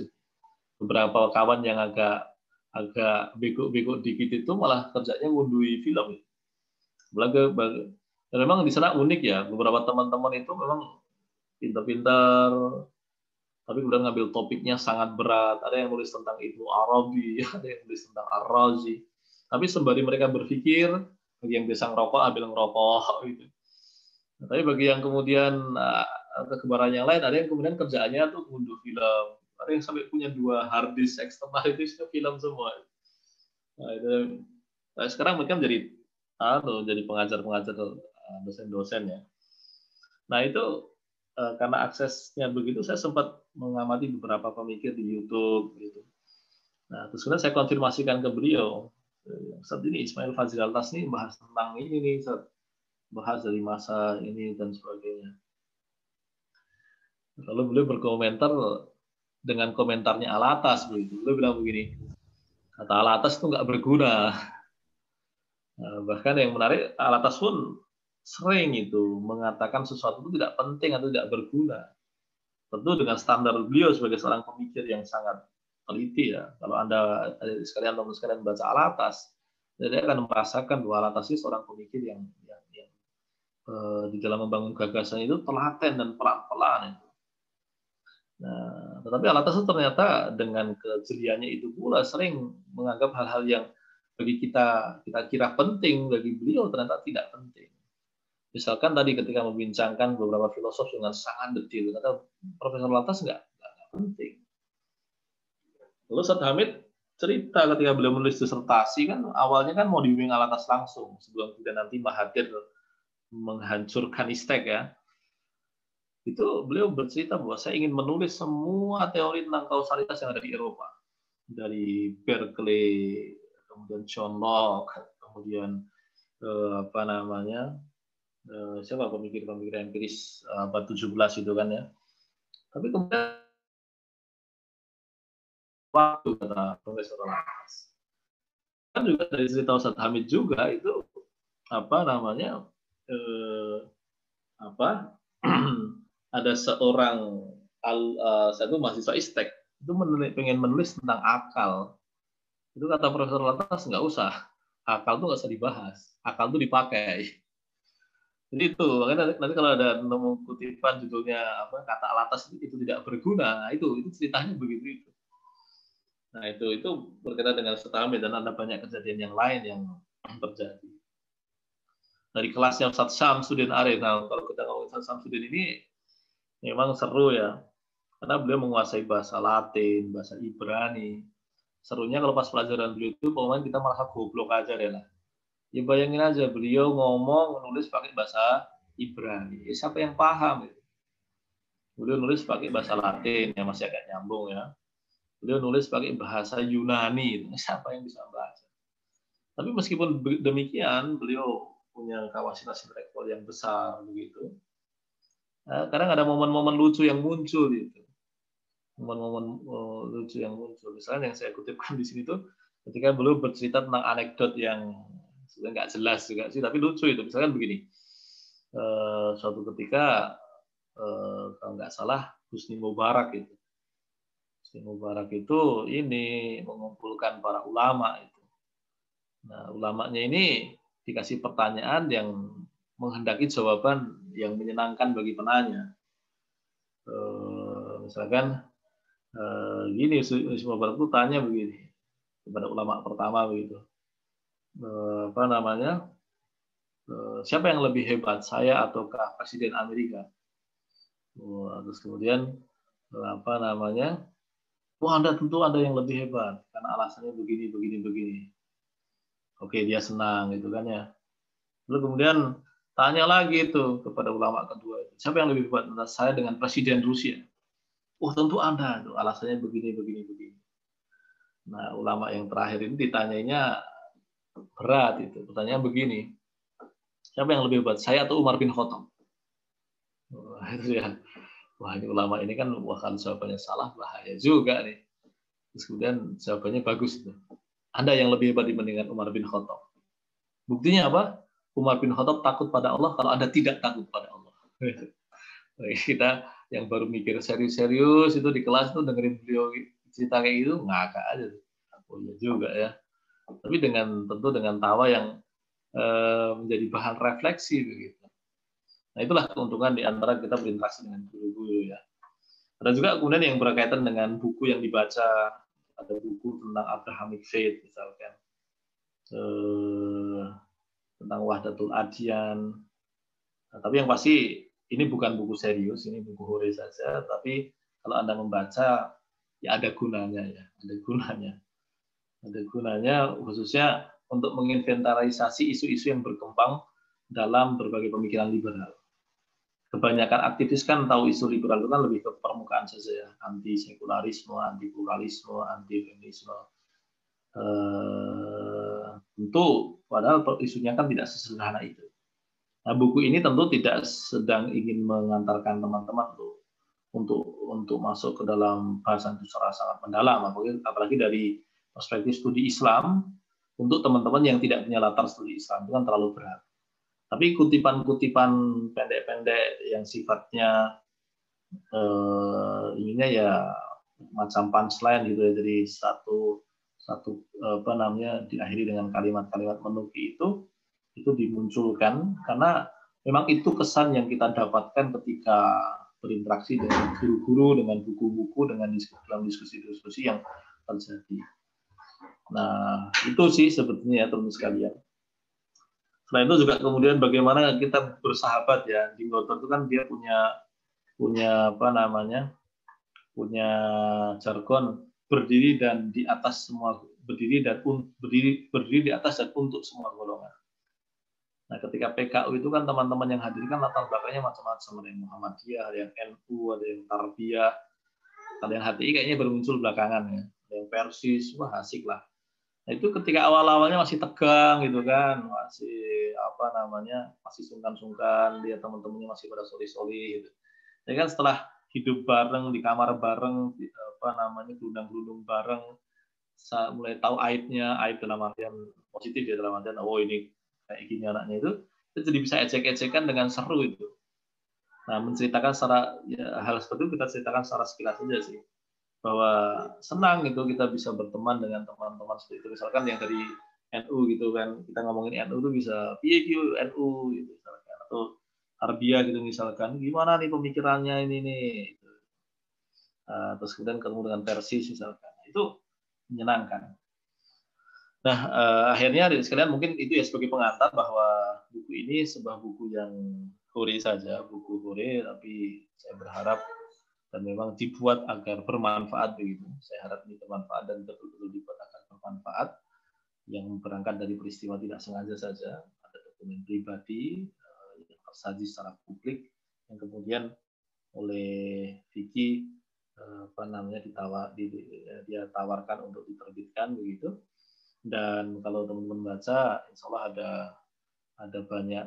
Beberapa kawan yang agak agak bego-bego dikit itu malah kerjanya ngunduhi film. Apalagi dan memang di sana unik ya, beberapa teman-teman itu memang pintar-pintar, tapi kemudian ngambil topiknya sangat berat. Ada yang nulis tentang Ibnu Arabi, ada yang nulis tentang Ar-Razi. Tapi sembari mereka berpikir, bagi yang bisa ngerokok, ambil ngerokok. Gitu. Tapi bagi yang kemudian uh, kekebaran yang lain, ada yang kemudian kerjaannya tuh ngunduh film. Ada yang sampai punya dua hard disk eksternal itu film semua. Nah, itu, nah, sekarang mereka menjadi anu, jadi pengajar-pengajar Eh, dosen-dosen ya. Nah itu eh, karena aksesnya begitu, saya sempat mengamati beberapa pemikir di YouTube gitu. Nah terus kemudian saya konfirmasikan ke beliau, eh, saat ini Ismail Fazil Altas ini bahas tentang ini nih, bahas dari masa ini dan sebagainya. Lalu beliau berkomentar dengan komentarnya Alatas begitu. Beliau bilang begini, kata Alatas itu nggak berguna. Nah, bahkan yang menarik Alatas pun sering itu mengatakan sesuatu itu tidak penting atau tidak berguna. Tentu dengan standar beliau sebagai seorang pemikir yang sangat teliti ya. Kalau Anda sekalian teman sekalian baca Alatas, jadi akan merasakan bahwa Alatas ini seorang pemikir yang, yang, yang eh, di dalam membangun gagasan itu telaten dan pelan-pelan itu. Nah, tetapi Alatas ternyata dengan kejeliannya itu pula sering menganggap hal-hal yang bagi kita kita kira penting bagi beliau ternyata tidak penting. Misalkan tadi ketika membincangkan beberapa filosof dengan sangat detail, kata Profesor Lantas nggak, nggak penting. Lalu Ustaz Hamid cerita ketika beliau menulis disertasi kan awalnya kan mau dibimbing Alatas langsung sebelum kemudian nanti Mahathir menghancurkan istek ya. Itu beliau bercerita bahwa saya ingin menulis semua teori tentang kausalitas yang ada di Eropa. Dari Berkeley, kemudian John Locke, kemudian eh, apa namanya Eh, siapa pemikir-pemikir empiris eh, abad 17 itu kan ya. Tapi kemudian waktu kata Profesor Lamas. Kan juga dari cerita Ustaz Hamid juga itu apa namanya eh, apa ada seorang al, uh, satu mahasiswa istek itu menulis, pengen menulis tentang akal itu kata Profesor Latas nggak usah akal tuh nggak usah dibahas akal tuh dipakai jadi itu, makanya nanti kalau ada nemu kutipan judulnya apa kata alatas itu, itu tidak berguna, nah, itu itu ceritanya begitu itu. Nah itu itu berkaitan dengan setahun dan ada banyak kejadian yang lain yang terjadi. Dari kelasnya Ustadz Samsudin Arif. Nah, kalau kita ngomong Ustadz Samsudin ini memang seru ya. Karena beliau menguasai bahasa Latin, bahasa Ibrani. Serunya kalau pas pelajaran beliau itu, pokoknya kita malah goblok aja deh lah. Ya bayangin aja, beliau ngomong, nulis pakai bahasa Ibrani. Ya, siapa yang paham? Ya? Beliau nulis pakai bahasa Latin, yang masih agak nyambung ya. Beliau nulis pakai bahasa Yunani, siapa yang bisa baca? Tapi meskipun demikian, beliau punya kapasitas intelektual yang besar begitu. Nah, kadang ada momen-momen lucu yang muncul gitu momen-momen uh, lucu yang muncul. Misalnya yang saya kutipkan di sini tuh ketika beliau bercerita tentang anekdot yang sebenarnya nggak jelas juga sih, tapi lucu itu. Misalnya begini, uh, suatu ketika kalau nggak salah Husni Mubarak itu, Husni Mubarak itu ini mengumpulkan para ulama itu. Nah, ulamanya ini dikasih pertanyaan yang menghendaki jawaban yang menyenangkan bagi penanya. misalkan uh, gini semua Barat tanya begini kepada ulama pertama begitu uh, apa namanya uh, siapa yang lebih hebat saya ataukah presiden Amerika uh, terus kemudian uh, apa namanya Wah, Anda tentu ada yang lebih hebat karena alasannya begini, begini, begini. Oke, dia senang gitu kan ya. Lalu kemudian tanya lagi itu kepada ulama kedua, siapa yang lebih hebat antara saya dengan presiden Rusia? Oh tentu Anda, alasannya begini, begini, begini. Nah ulama yang terakhir ini ditanyanya berat itu. Pertanyaan begini, siapa yang lebih hebat, saya atau Umar bin Khattab? Wah itu ya, wah ini ulama ini kan wah kalau jawabannya salah bahaya juga nih. Terus kemudian jawabannya bagus. Anda yang lebih hebat dibandingkan Umar bin Khattab. Buktinya apa? Umar bin Khattab takut pada Allah kalau Anda tidak takut pada Allah. Kita yang baru mikir serius-serius itu di kelas tuh dengerin beliau cerita kayak gitu ngakak aja. Oh iya juga ya. Tapi dengan tentu dengan tawa yang e, menjadi bahan refleksi begitu. Nah itulah keuntungan di antara kita berinteraksi dengan guru-guru ya. Ada juga kemudian yang berkaitan dengan buku yang dibaca. Ada buku tentang Abrahamic faith misalkan. E, tentang Wahdatul Adyan nah, tapi yang pasti ini bukan buku serius, ini buku hore saja, tapi kalau Anda membaca, ya ada gunanya ya, ada gunanya. Ada gunanya khususnya untuk menginventarisasi isu-isu yang berkembang dalam berbagai pemikiran liberal. Kebanyakan aktivis kan tahu isu liberal itu kan lebih ke permukaan saja ya, anti sekularisme, anti pluralisme, anti feminisme. Eh, tentu padahal isunya kan tidak sesederhana itu. Nah, buku ini tentu tidak sedang ingin mengantarkan teman-teman untuk untuk untuk masuk ke dalam bahasan itu secara sangat mendalam, apalagi, dari perspektif studi Islam untuk teman-teman yang tidak punya latar studi Islam itu kan terlalu berat. Tapi kutipan-kutipan pendek-pendek yang sifatnya eh, ininya ya macam punchline gitu ya, jadi satu satu apa namanya diakhiri dengan kalimat-kalimat menuki itu itu dimunculkan karena memang itu kesan yang kita dapatkan ketika berinteraksi dengan guru-guru, dengan buku-buku, dengan diskusi, dalam diskusi-diskusi yang terjadi. Nah, itu sih sebetulnya ya teman sekalian. Selain itu juga kemudian bagaimana kita bersahabat ya di motor itu kan dia punya punya apa namanya punya jargon berdiri dan di atas semua berdiri dan berdiri berdiri di atas dan untuk semua golongan. Nah, ketika PKU itu kan teman-teman yang hadir kan latar belakangnya macam-macam. Ada yang Muhammadiyah, ada yang NU, ada yang Tarbiyah, ada yang HTI kayaknya baru muncul belakangan ya. Ada yang Persis, wah asik lah. Nah, itu ketika awal-awalnya masih tegang gitu kan, masih apa namanya, masih sungkan-sungkan, dia teman-temannya masih pada soli-soli gitu. Ya kan setelah hidup bareng di kamar bareng, apa namanya, gelundang-gelundung bareng, mulai tahu aibnya, aib dalam artian positif ya dalam artian, oh ini kayak gini anaknya itu. Itu jadi bisa ecek-ecekan dengan seru itu. Nah menceritakan secara ya, hal seperti itu kita ceritakan secara sekilas saja sih. Bahwa senang itu kita bisa berteman dengan teman-teman seperti itu. Misalkan yang dari NU gitu kan kita ngomongin NU itu bisa piye NU gitu misalkan. Atau Arbia gitu misalkan gimana nih pemikirannya ini nih uh, terus kemudian ketemu dengan Persis misalkan itu menyenangkan Nah, uh, akhirnya dari sekalian mungkin itu ya sebagai pengantar bahwa buku ini sebuah buku yang hore saja, buku hore, tapi saya berharap dan memang dibuat agar bermanfaat begitu. Saya harap ini bermanfaat dan betul-betul dibuat agar bermanfaat yang berangkat dari peristiwa tidak sengaja saja, ada dokumen pribadi tersaji secara publik yang kemudian oleh Vicky uh, apa namanya ditawar di, dia tawarkan untuk diterbitkan begitu. Dan kalau teman-teman baca insya Allah ada ada banyak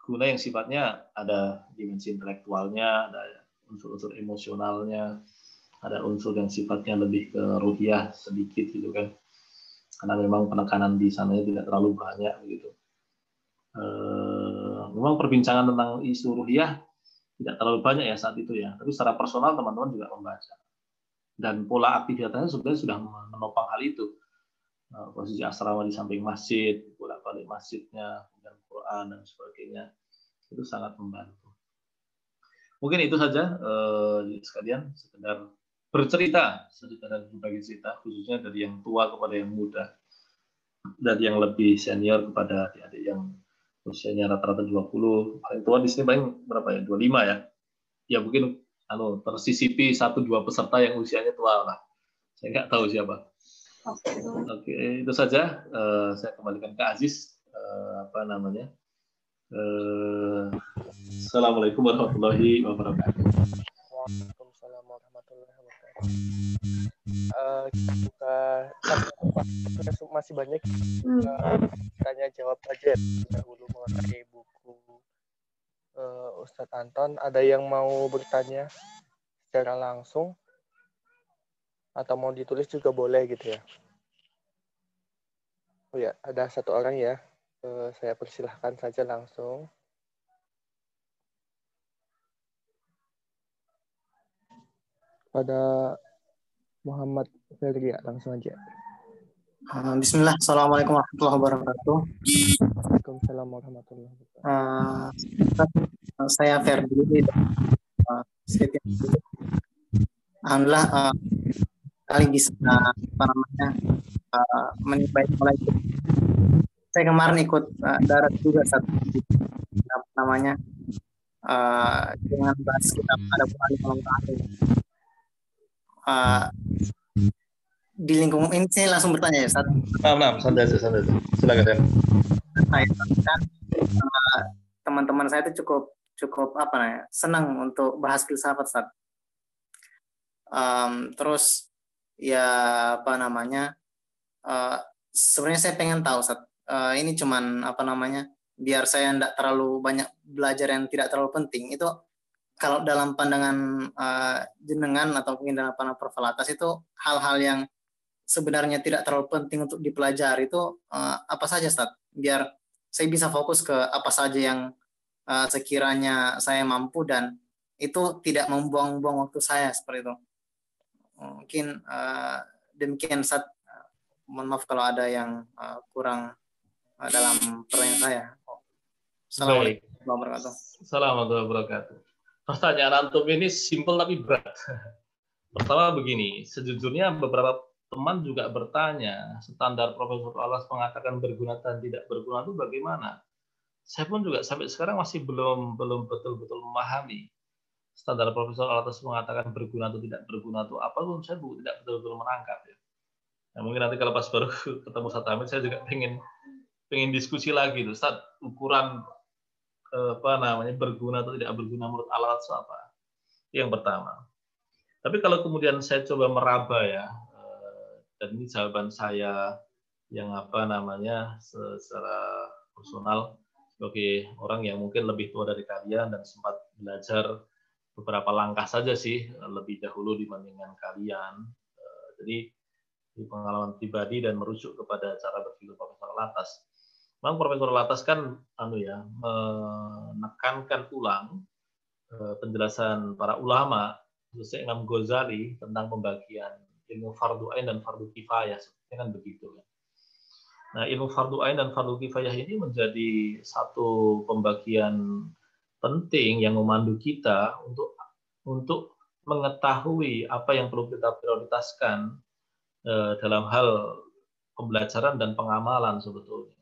guna yang sifatnya ada dimensi intelektualnya ada unsur-unsur emosionalnya ada unsur yang sifatnya lebih ke ruhiah sedikit gitu kan. Karena memang penekanan di sana tidak terlalu banyak gitu memang perbincangan tentang isu ruhiah tidak terlalu banyak ya saat itu ya. Tapi secara personal teman-teman juga membaca. Dan pola aktivitasnya sebenarnya sudah menopang hal itu. Eh, posisi asrama di samping masjid, bolak-balik masjidnya, dan Quran dan sebagainya, itu sangat membantu. Mungkin itu saja eh, sekalian sekedar bercerita, sekedar berbagi cerita, khususnya dari yang tua kepada yang muda, dari yang lebih senior kepada adik-adik yang usianya rata-rata 20, paling tua di sini paling berapa ya? 25 ya. Ya mungkin anu tersisipi satu dua peserta yang usianya tua lah. Saya nggak tahu siapa. Oke, okay, itu saja. Uh, saya kembalikan ke Aziz. Uh, apa namanya? Uh, Assalamualaikum warahmatullahi wabarakatuh. Waalaikumsalam warahmatullahi wabarakatuh. Uh, kita buka masih banyak uh, tanya jawab saja dahulu mengenai buku uh, Ustadz Anton. Ada yang mau bertanya secara langsung? atau mau ditulis juga boleh gitu ya. Oh ya, ada satu orang ya. Uh, saya persilahkan saja langsung. Pada Muhammad Ferdia langsung aja. Uh, Bismillah, Assalamualaikum warahmatullahi wabarakatuh. Waalaikumsalam warahmatullahi wabarakatuh. Uh, saya Ferdi. Uh, Alhamdulillah, uh, kali bisa apa namanya uh, menimba mulai saya kemarin ikut uh, darat juga satu apa namanya uh, dengan bahas kita ada bulan malam uh, di lingkungan ini saya langsung bertanya ya saat nah, nah, santai aja santai aja. Silakan saya kan uh, teman-teman saya itu cukup cukup apa namanya senang untuk bahas filsafat saat um, terus ya apa namanya uh, sebenarnya saya pengen tahu saat uh, ini cuman apa namanya biar saya tidak terlalu banyak belajar yang tidak terlalu penting itu kalau dalam pandangan uh, jenengan atau mungkin dalam pandangan Profalatas itu hal-hal yang sebenarnya tidak terlalu penting untuk dipelajari itu uh, apa saja saat biar saya bisa fokus ke apa saja yang uh, sekiranya saya mampu dan itu tidak membuang-buang waktu saya seperti itu. Mungkin uh, demikian uh, mohon maaf kalau ada yang uh, kurang uh, dalam pertanyaan saya. Assalamualaikum warahmatullahi wabarakatuh. Pertanyaan antum ini simpel tapi berat. Pertama begini, sejujurnya beberapa teman juga bertanya standar Profesor Alas mengatakan berguna dan tidak berguna itu bagaimana? Saya pun juga sampai sekarang masih belum belum betul-betul memahami standar Profesor Alatas mengatakan berguna atau tidak berguna itu apa pun saya tidak betul-betul menangkap ya. Nah, mungkin nanti kalau pas baru ketemu satu Hamid saya juga pengen pengen diskusi lagi tuh saat ukuran apa namanya berguna atau tidak berguna menurut alat apa. Yang pertama. Tapi kalau kemudian saya coba meraba ya eh, dan ini jawaban saya yang apa namanya secara personal sebagai orang yang mungkin lebih tua dari kalian dan sempat belajar beberapa langkah saja sih lebih dahulu dibandingkan kalian. Eh, jadi di pengalaman pribadi dan merujuk kepada cara berpikir Profesor Latas. Memang Profesor Latas kan anu ya menekankan ulang eh, penjelasan para ulama khususnya Imam Ghazali tentang pembagian ilmu fardu ain dan fardu kifayah sepertinya kan begitu kan. Nah, ilmu fardu ain dan fardu kifayah ini menjadi satu pembagian penting yang memandu kita untuk untuk mengetahui apa yang perlu kita prioritaskan eh, dalam hal pembelajaran dan pengamalan sebetulnya.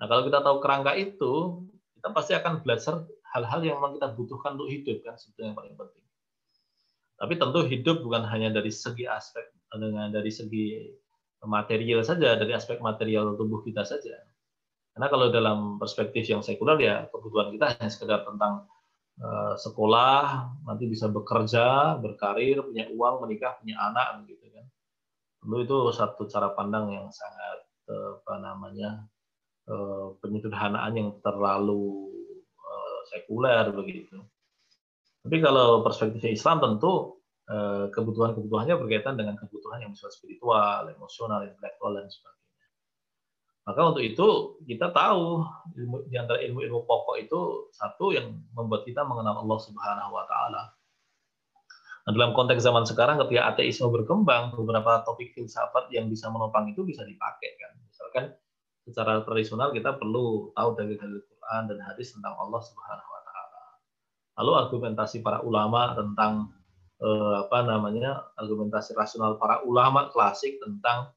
Nah, kalau kita tahu kerangka itu, kita pasti akan belajar hal-hal yang memang kita butuhkan untuk hidup kan sebetulnya yang paling penting. Tapi tentu hidup bukan hanya dari segi aspek dengan dari segi material saja, dari aspek material tubuh kita saja. Karena kalau dalam perspektif yang sekuler ya kebutuhan kita hanya sekedar tentang uh, sekolah, nanti bisa bekerja, berkarir, punya uang, menikah, punya anak, gitu kan. Tentu itu satu cara pandang yang sangat uh, apa namanya penyederhanaan yang terlalu uh, sekuler begitu. Tapi kalau perspektifnya Islam tentu kebutuhan-kebutuhannya berkaitan dengan kebutuhan yang bersifat spiritual, emosional, intelektual dan sebagainya. Maka untuk itu kita tahu ilmu, di antara ilmu-ilmu pokok itu satu yang membuat kita mengenal Allah Subhanahu wa taala. Nah, dalam konteks zaman sekarang ketika ateisme berkembang, beberapa topik filsafat yang bisa menopang itu bisa dipakai kan. Misalkan secara tradisional kita perlu tahu dari dalil Quran dan hadis tentang Allah Subhanahu wa taala. Lalu argumentasi para ulama tentang eh, apa namanya? argumentasi rasional para ulama klasik tentang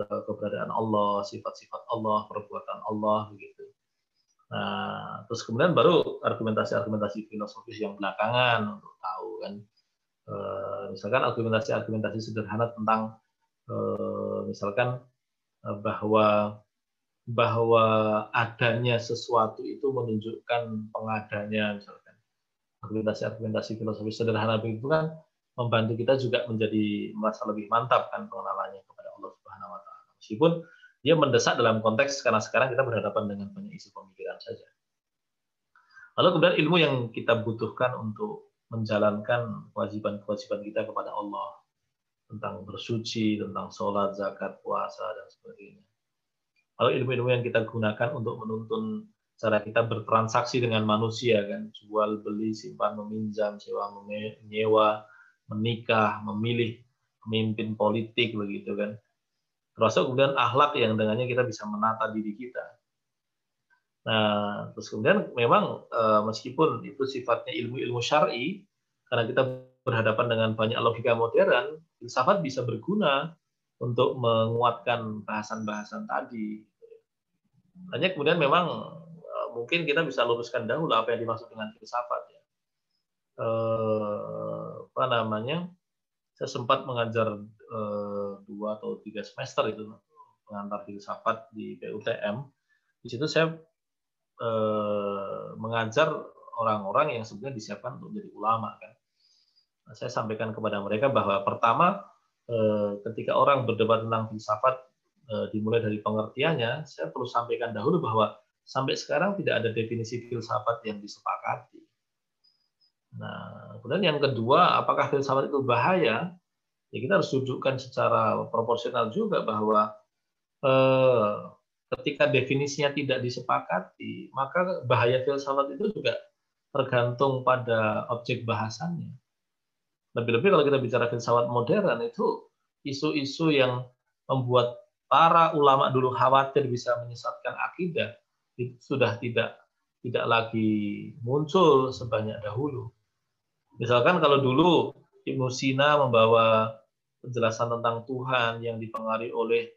keberadaan Allah, sifat-sifat Allah, perbuatan Allah begitu. Nah, terus kemudian baru argumentasi-argumentasi filosofis yang belakangan untuk tahu kan. E, misalkan argumentasi-argumentasi sederhana tentang e, misalkan e, bahwa bahwa adanya sesuatu itu menunjukkan pengadanya misalkan argumentasi-argumentasi filosofis sederhana begitu kan membantu kita juga menjadi merasa lebih mantap kan pengenalannya Meskipun dia mendesak dalam konteks karena sekarang kita berhadapan dengan banyak isu pemikiran saja. Lalu kemudian ilmu yang kita butuhkan untuk menjalankan kewajiban-kewajiban kita kepada Allah tentang bersuci, tentang sholat, zakat, puasa, dan sebagainya. Lalu ilmu-ilmu yang kita gunakan untuk menuntun cara kita bertransaksi dengan manusia kan, jual beli, simpan, meminjam, sewa, menyewa, menikah, memilih pemimpin politik begitu kan termasuk kemudian akhlak yang dengannya kita bisa menata diri kita. Nah, terus kemudian memang eh, meskipun itu sifatnya ilmu-ilmu syar'i, karena kita berhadapan dengan banyak logika modern, filsafat bisa berguna untuk menguatkan bahasan-bahasan tadi. Hanya kemudian memang eh, mungkin kita bisa luruskan dahulu apa yang dimaksud dengan filsafat ya. Eh, apa namanya? Saya sempat mengajar Eh, dua atau tiga semester itu pengantar filsafat di PUTM. Di situ saya eh, mengajar orang-orang yang sebenarnya disiapkan untuk menjadi ulama kan. Nah, saya sampaikan kepada mereka bahwa pertama ketika orang berdebat tentang filsafat dimulai dari pengertiannya, saya perlu sampaikan dahulu bahwa sampai sekarang tidak ada definisi filsafat yang disepakati. Nah, kemudian yang kedua, apakah filsafat itu bahaya? ya kita harus dudukkan secara proporsional juga bahwa eh, ketika definisinya tidak disepakati, maka bahaya filsafat itu juga tergantung pada objek bahasannya. Lebih-lebih kalau kita bicara filsafat modern itu isu-isu yang membuat para ulama dulu khawatir bisa menyesatkan akidah sudah tidak tidak lagi muncul sebanyak dahulu. Misalkan kalau dulu Ibnu Sina membawa penjelasan tentang Tuhan yang dipengaruhi oleh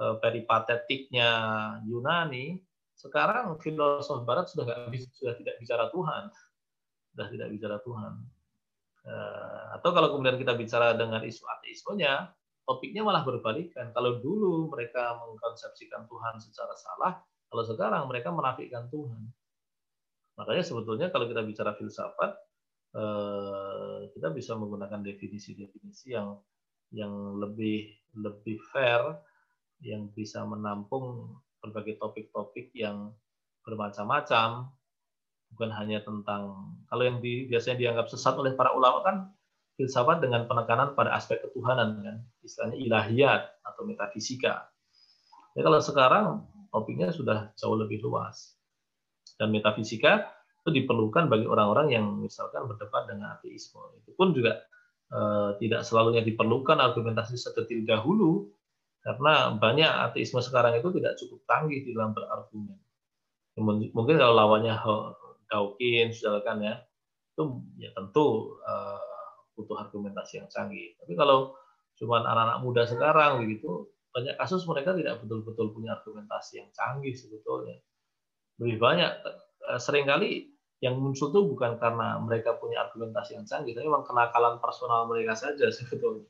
eh, peripatetiknya Yunani, sekarang filosof Barat sudah sudah tidak bicara Tuhan, sudah tidak bicara Tuhan. Eh, atau kalau kemudian kita bicara dengan isu ateismenya, topiknya malah berbalikan. Kalau dulu mereka mengkonsepsikan Tuhan secara salah, kalau sekarang mereka menafikan Tuhan. Makanya sebetulnya kalau kita bicara filsafat, eh, kita bisa menggunakan definisi-definisi yang yang lebih lebih fair yang bisa menampung berbagai topik-topik yang bermacam-macam bukan hanya tentang kalau yang di, biasanya dianggap sesat oleh para ulama kan filsafat dengan penekanan pada aspek ketuhanan kan. Istilahnya ilahiyat atau metafisika. Ya kalau sekarang topiknya sudah jauh lebih luas. Dan metafisika itu diperlukan bagi orang-orang yang misalkan berdebat dengan ateisme. Itu pun juga Eh, tidak selalunya diperlukan argumentasi sedetil dahulu karena banyak ateisme sekarang itu tidak cukup tangguh di dalam berargumen. Mungkin kalau lawannya Dawkins, misalkan ya, itu ya tentu uh, butuh argumentasi yang canggih. Tapi kalau cuma anak-anak muda sekarang begitu, banyak kasus mereka tidak betul-betul punya argumentasi yang canggih sebetulnya. Lebih banyak eh, sering kali yang muncul itu bukan karena mereka punya argumentasi yang canggih, tapi memang kenakalan personal mereka saja sebetulnya.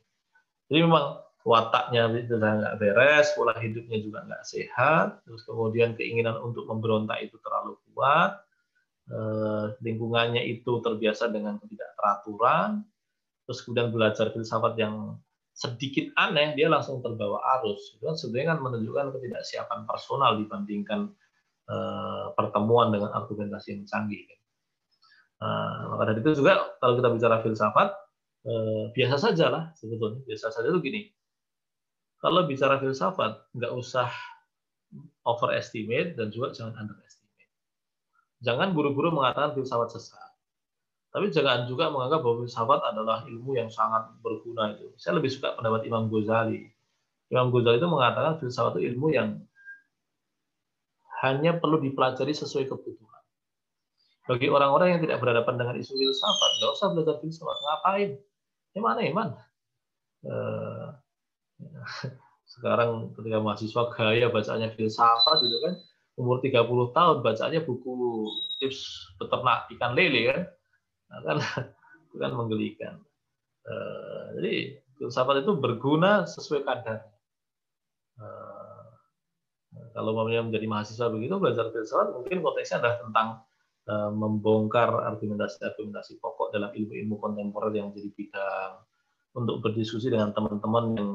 Jadi memang wataknya itu nggak beres, pola hidupnya juga nggak sehat, terus kemudian keinginan untuk memberontak itu terlalu kuat, lingkungannya itu terbiasa dengan ketidakteraturan, terus kemudian belajar filsafat yang sedikit aneh, dia langsung terbawa arus. Itu kan sebenarnya kan menunjukkan ketidaksiapan personal dibandingkan uh, pertemuan dengan argumentasi yang canggih. Uh, maka dari itu juga kalau kita bicara filsafat, biasa saja lah sebetulnya. Biasa saja itu gini, kalau bicara filsafat, nggak usah overestimate dan juga jangan underestimate. Jangan buru-buru mengatakan filsafat sesat tapi jangan juga menganggap bahwa filsafat adalah ilmu yang sangat berguna itu. Saya lebih suka pendapat Imam Ghazali. Imam Ghazali itu mengatakan filsafat itu ilmu yang hanya perlu dipelajari sesuai kebutuhan. Bagi orang-orang yang tidak berhadapan dengan isu filsafat, nggak usah belajar filsafat. Ngapain? Mana iman? Eh, sekarang ketika mahasiswa gaya bacanya filsafat gitu kan, umur 30 tahun bacanya buku tips beternak ikan lele kan, nah, kan itu kan menggelikan. Uh, jadi filsafat itu berguna sesuai kadar. Uh, kalau mau menjadi mahasiswa begitu belajar filsafat mungkin konteksnya adalah tentang uh, membongkar argumentasi-argumentasi pokok dalam ilmu-ilmu kontemporer yang jadi bidang untuk berdiskusi dengan teman-teman yang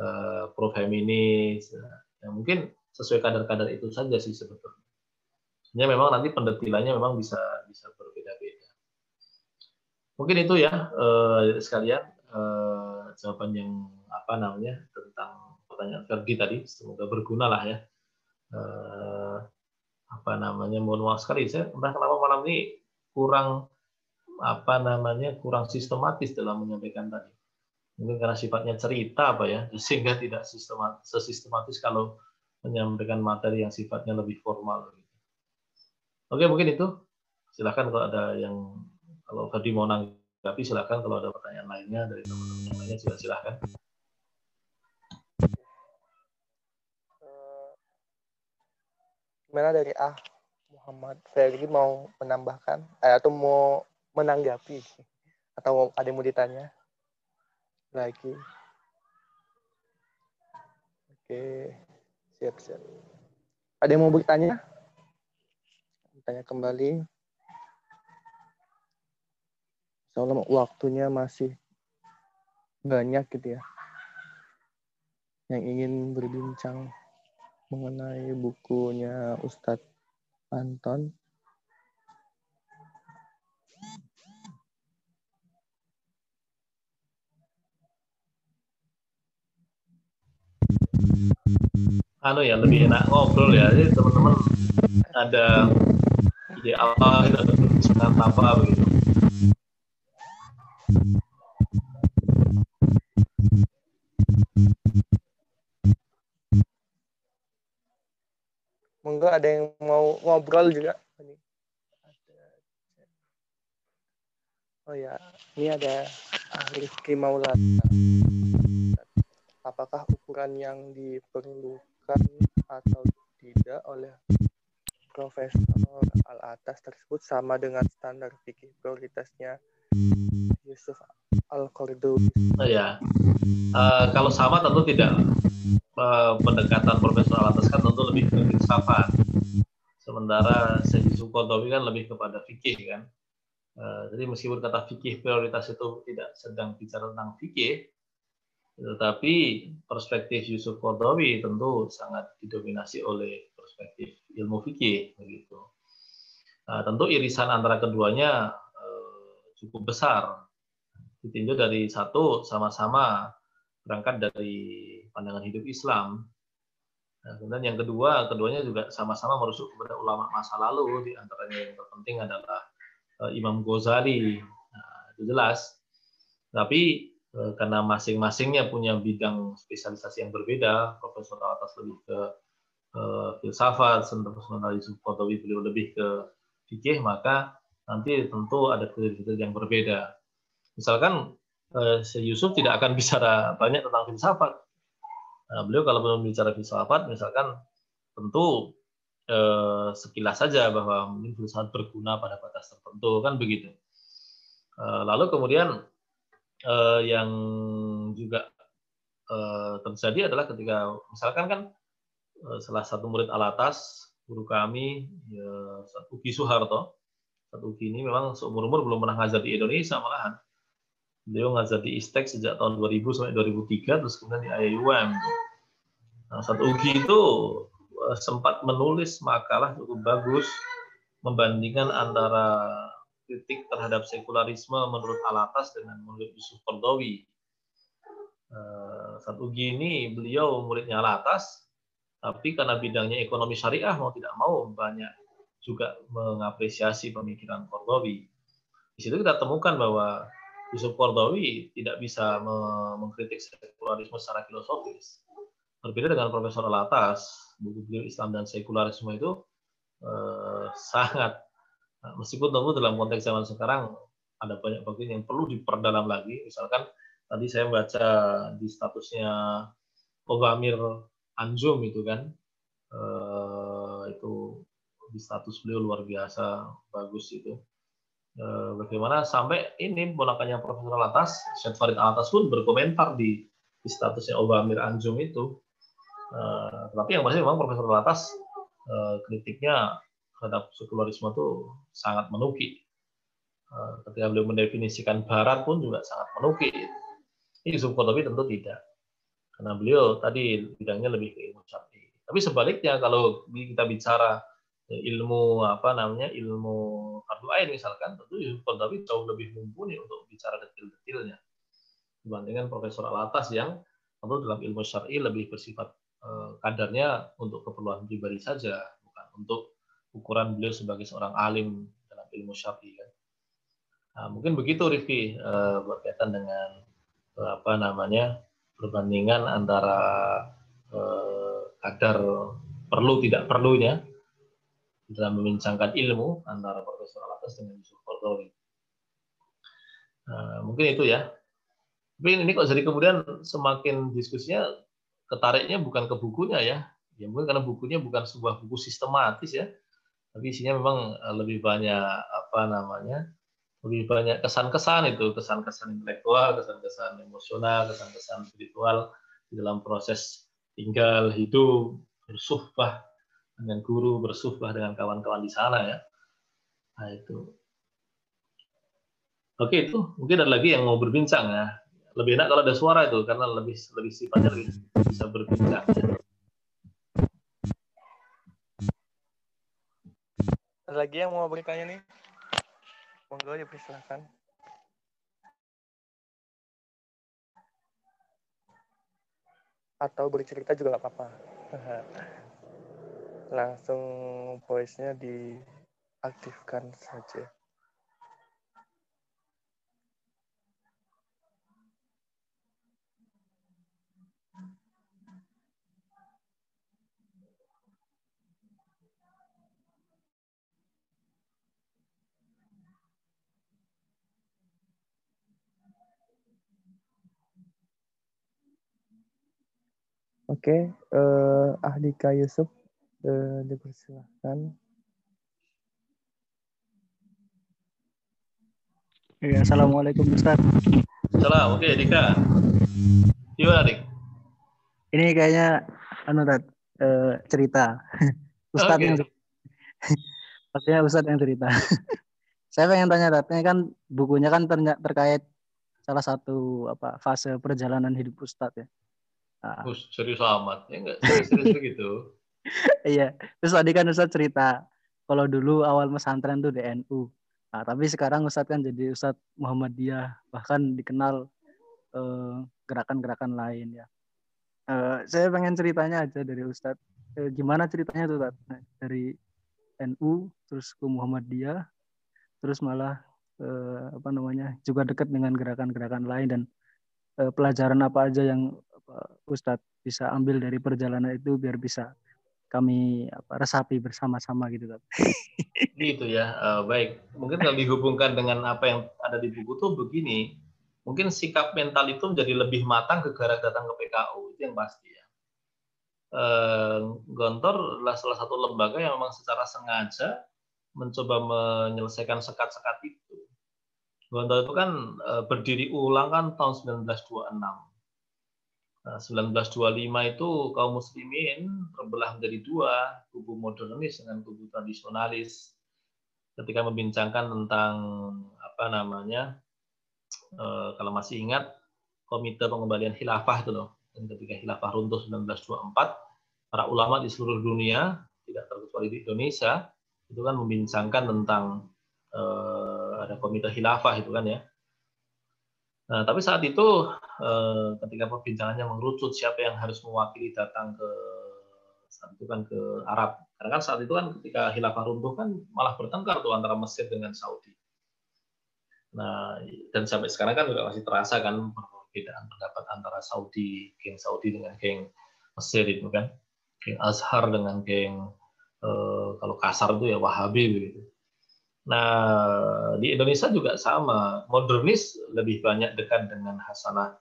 uh, pro feminis. Ya, mungkin sesuai kadar-kadar itu saja sih sebetulnya. Sebenarnya memang nanti pendetilannya memang bisa bisa Mungkin itu ya eh, sekalian eh, jawaban yang apa namanya tentang pertanyaan Ferdi tadi. Semoga berguna lah ya. Eh, apa namanya mohon maaf sekali saya entah kenapa malam ini kurang apa namanya kurang sistematis dalam menyampaikan tadi mungkin karena sifatnya cerita apa ya sehingga tidak sistematis sesistematis kalau menyampaikan materi yang sifatnya lebih formal oke mungkin itu. Silahkan kalau ada yang kalau tadi mau nanggapi silakan. Kalau ada pertanyaan lainnya dari teman-teman yang lainnya juga silakan. Eh, gimana dari Ah Muhammad Ferdi mau menambahkan? Eh, atau mau menanggapi? Atau ada yang mau ditanya? Lagi? Oke, siap siap. Ada yang mau bertanya? Tanya kembali. soalnya waktunya masih banyak gitu ya yang ingin berbincang mengenai bukunya Ustadz Anton. Anu ya lebih enak ngobrol ya, jadi teman-teman ada ide apa, ada kesukaan apa begitu. Monggo ada yang mau ngobrol juga. Oh ya, ini ada Rifki Maulana. Apakah ukuran yang diperlukan atau tidak oleh Profesor Al-Atas tersebut sama dengan standar fikih prioritasnya Yusuf Al-Qardawi. Oh, ya. Uh, kalau sama tentu tidak. Uh, pendekatan Profesor Alatas kan tentu lebih ke filsafat. Sementara Syekh Yusuf kan lebih kepada fikih kan. Uh, jadi meskipun kata fikih prioritas itu tidak sedang bicara tentang fikih, tetapi perspektif Yusuf Qardawi tentu sangat didominasi oleh perspektif ilmu fikih begitu. Nah, tentu irisan antara keduanya cukup besar ditinjau dari satu sama-sama berangkat dari pandangan hidup Islam. Nah, kemudian yang kedua, keduanya juga sama-sama merujuk kepada ulama masa lalu. Di antaranya yang terpenting adalah uh, Imam Ghazali. Nah, itu jelas. Tapi karena masing-masingnya punya bidang spesialisasi yang berbeda, Profesor Atas lebih ke uh, filsafat, sementara Yusuf Qadawi beliau lebih ke fikih, maka nanti tentu ada kriteria yang berbeda. Misalkan eh, Yusuf tidak akan bicara banyak tentang filsafat, Nah, beliau kalau belum bicara filsafat, misalkan tentu eh, sekilas saja bahwa mungkin filsafat berguna pada batas tertentu kan begitu. Eh, lalu kemudian eh, yang juga eh, terjadi adalah ketika misalkan kan eh, salah satu murid Alatas guru kami ya, Uki Soeharto satu Uki ini memang seumur umur belum pernah ngajar di Indonesia malahan. Beliau ngajar di Istek sejak tahun 2000 sampai 2003 terus kemudian di IUM nah, satu Uki itu sempat menulis makalah cukup bagus membandingkan antara kritik terhadap sekularisme menurut Alatas dengan menurut Yusuf Kordowi. Eh, satu Uki ini beliau muridnya Alatas tapi karena bidangnya ekonomi syariah mau tidak mau banyak juga mengapresiasi pemikiran Kordowi. Di situ kita temukan bahwa Yusuf Kordowi tidak bisa mengkritik sekularisme secara filosofis. Berbeda dengan Profesor Alatas, buku beliau Islam dan Sekularisme itu eh, sangat, meskipun tentu dalam konteks zaman sekarang ada banyak bagian yang perlu diperdalam lagi. Misalkan tadi saya baca di statusnya Ogamir Anjum itu kan uh, itu di status beliau luar biasa bagus itu uh, bagaimana sampai ini ponakannya Profesor Alatas Syed Farid Alatas pun berkomentar di, di statusnya Obamir Anjum itu uh, tapi yang pasti memang Profesor Alatas uh, kritiknya terhadap sekularisme itu sangat menuki. Uh, ketika beliau mendefinisikan Barat pun juga sangat menuki. Yusuf Kotobi tentu tidak. Karena beliau tadi bidangnya lebih ke ilmu syar'i. Tapi sebaliknya kalau kita bicara ilmu apa namanya ilmu fardu ain misalkan tentu Yusuf Qardawi jauh lebih mumpuni untuk bicara detil-detilnya dibandingkan Profesor Alatas yang tentu dalam ilmu syar'i lebih bersifat eh, kadarnya untuk keperluan pribadi saja bukan untuk ukuran beliau sebagai seorang alim dalam ilmu syar'i kan. Nah, mungkin begitu Rifki eh, berkaitan dengan eh, apa namanya perbandingan antara eh, kadar perlu tidak perlunya dalam membincangkan ilmu antara Profesor Alatas dengan Yusuf Kordowi. Nah, mungkin itu ya. Tapi ini kok jadi kemudian semakin diskusinya ketariknya bukan ke bukunya ya. Ya mungkin karena bukunya bukan sebuah buku sistematis ya. Tapi isinya memang eh, lebih banyak apa namanya lebih banyak kesan-kesan itu, kesan-kesan intelektual, kesan-kesan emosional, kesan-kesan spiritual di dalam proses tinggal, hidup, bersuhbah dengan guru, bersuhbah dengan kawan-kawan di sana ya. Nah itu. Oke itu mungkin ada lagi yang mau berbincang ya. Lebih enak kalau ada suara itu karena lebih lebih sifatnya bisa berbincang. Ada lagi yang mau bertanya nih? Monggo ya silakan. Atau bercerita juga nggak apa-apa. Langsung voice-nya diaktifkan saja. Oke, okay, uh, eh, Ahdika Yusuf, uh, dipersilahkan. Ya, Assalamualaikum Ustaz. Salam, oke okay, Dika. Gimana Dik? Ini kayaknya anu uh, cerita. Ustaz okay. yang Pastinya Ustaz yang cerita. Saya pengen tanya Tat, ini kan bukunya kan terkait salah satu apa fase perjalanan hidup Ustaz ya. Ah. Uh, serius amat. Ya enggak? Serius begitu? Iya. Terus tadi kan Ustadz cerita kalau dulu awal pesantren tuh di NU nah, tapi sekarang Ustadz kan jadi Ustadz Muhammadiyah bahkan dikenal eh, gerakan-gerakan lain ya. Uh, saya pengen ceritanya aja dari Ustadz. Uh, gimana ceritanya tuh Nah, dari NU terus ke Muhammadiyah terus malah uh, apa namanya juga dekat dengan gerakan-gerakan lain dan uh, pelajaran apa aja yang Ustadz bisa ambil dari perjalanan itu biar bisa kami apa, resapi bersama-sama gitu kan. Gitu ya, uh, baik. Mungkin kalau dihubungkan dengan apa yang ada di buku tuh begini, mungkin sikap mental itu menjadi lebih matang gara datang ke PKU itu yang pasti ya. eh, Gontor adalah salah satu lembaga yang memang secara sengaja mencoba menyelesaikan sekat-sekat itu. Gontor itu kan eh, berdiri ulang kan tahun 1926. Nah, 1925 itu kaum muslimin terbelah menjadi dua, kubu modernis dengan kubu tradisionalis. Ketika membincangkan tentang apa namanya, eh, kalau masih ingat, komite pengembalian khilafah itu loh, dan ketika khilafah runtuh 1924, para ulama di seluruh dunia, tidak terkecuali di Indonesia, itu kan membincangkan tentang eh, ada komite khilafah itu kan ya. Nah, tapi saat itu eh, ketika perbincangannya mengerucut siapa yang harus mewakili datang ke saat itu kan ke Arab. Karena kan saat itu kan ketika khilafah runtuh kan malah bertengkar tuh antara Mesir dengan Saudi. Nah, dan sampai sekarang kan juga masih terasa kan perbedaan pendapat antara Saudi, geng Saudi dengan geng Mesir itu kan, geng Azhar dengan geng eh, kalau kasar itu ya Wahabi begitu. Nah di Indonesia juga sama, modernis lebih banyak dekat dengan Hasanah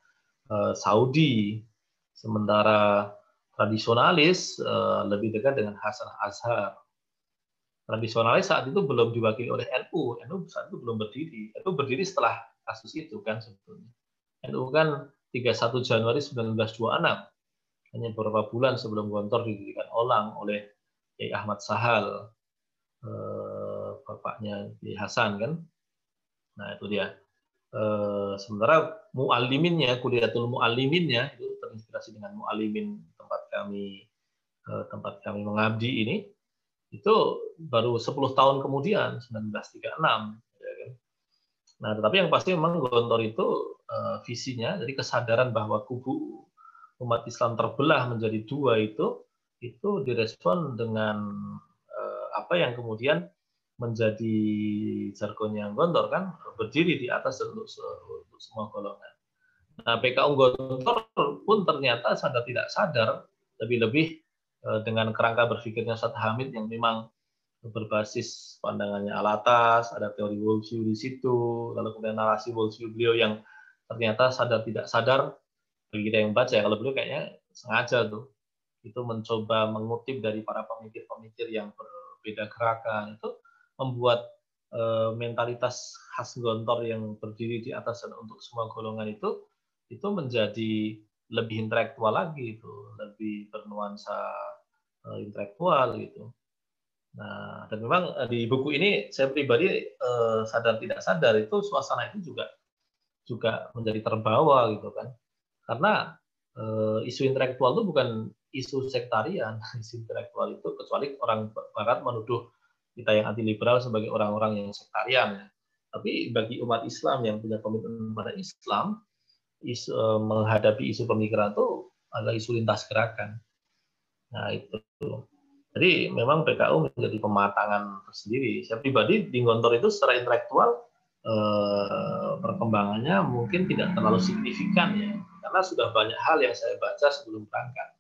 eh, Saudi, sementara tradisionalis eh, lebih dekat dengan Hasanah Azhar. Tradisionalis saat itu belum diwakili oleh NU, NU saat itu belum berdiri, NU berdiri setelah kasus itu kan sebetulnya. NU kan 31 Januari 1926. Hanya beberapa bulan sebelum Gontor didirikan Olang oleh Kiai Ahmad Sahal, eh, bapaknya Kiai Hasan kan. Nah itu dia. Eh, sementara mualliminnya, kuliatul mualliminnya itu terinspirasi dengan muallimin tempat kami eh, tempat kami mengabdi ini itu baru 10 tahun kemudian 1936 ya kan. Nah, tetapi yang pasti memang Gontor itu uh, visinya, jadi kesadaran bahwa kubu umat Islam terbelah menjadi dua itu itu direspon dengan apa yang kemudian menjadi jargonnya Gontor kan berdiri di atas untuk, semua golongan. Nah PKU Gontor pun ternyata sadar tidak sadar lebih-lebih uh, dengan kerangka berpikirnya Ustaz Hamid yang memang berbasis pandangannya alatas, ada teori worldview di situ, lalu kemudian narasi worldview beliau yang ternyata sadar tidak sadar bagi kita yang baca ya kalau beliau kayaknya sengaja tuh itu mencoba mengutip dari para pemikir-pemikir yang berbeda gerakan itu membuat e, mentalitas khas Gontor yang berdiri di atas dan untuk semua golongan itu itu menjadi lebih intelektual lagi itu lebih bernuansa e, intelektual gitu. Nah dan memang eh, di buku ini saya pribadi e, sadar tidak sadar itu suasana itu juga juga menjadi terbawa gitu kan. Karena e, isu intelektual itu bukan isu sektarian isu intelektual itu kecuali orang barat menuduh kita yang anti liberal sebagai orang-orang yang sektarian tapi bagi umat Islam yang punya komitmen pada Islam isu, e, menghadapi isu pemikiran itu adalah isu lintas gerakan nah itu jadi memang PKU menjadi pematangan tersendiri. Saya pribadi di Gontor itu secara intelektual Eh, perkembangannya mungkin tidak terlalu signifikan ya karena sudah banyak hal yang saya baca sebelum berangkat.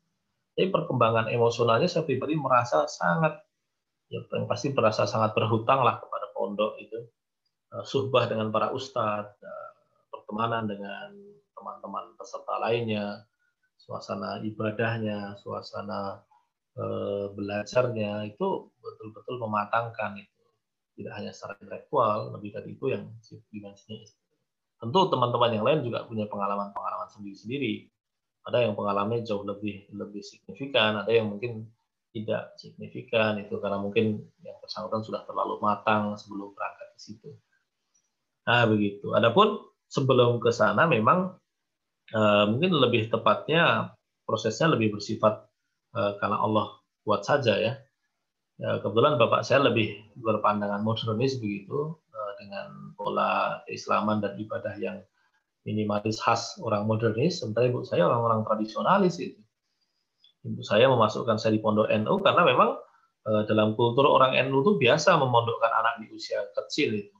Tapi perkembangan emosionalnya saya pribadi merasa sangat ya yang pasti merasa sangat berhutang lah kepada pondok itu eh, suhbah dengan para ustadz, eh, pertemanan dengan teman-teman peserta lainnya, suasana ibadahnya, suasana belajarnya itu betul-betul mematangkan itu tidak hanya secara intelektual, lebih dari itu yang dimensinya. Tentu teman-teman yang lain juga punya pengalaman-pengalaman sendiri-sendiri. Ada yang pengalamannya jauh lebih lebih signifikan, ada yang mungkin tidak signifikan itu karena mungkin yang bersangkutan sudah terlalu matang sebelum berangkat ke situ. Nah begitu. Adapun sebelum ke sana memang uh, mungkin lebih tepatnya prosesnya lebih bersifat uh, karena Allah buat saja ya Ya, kebetulan bapak saya lebih berpandangan modernis begitu eh, dengan pola keislaman dan ibadah yang minimalis khas orang modernis, sementara ibu saya orang-orang tradisionalis itu. Ibu saya memasukkan saya di pondok NU karena memang eh, dalam kultur orang NU itu biasa memondokkan anak di usia kecil itu.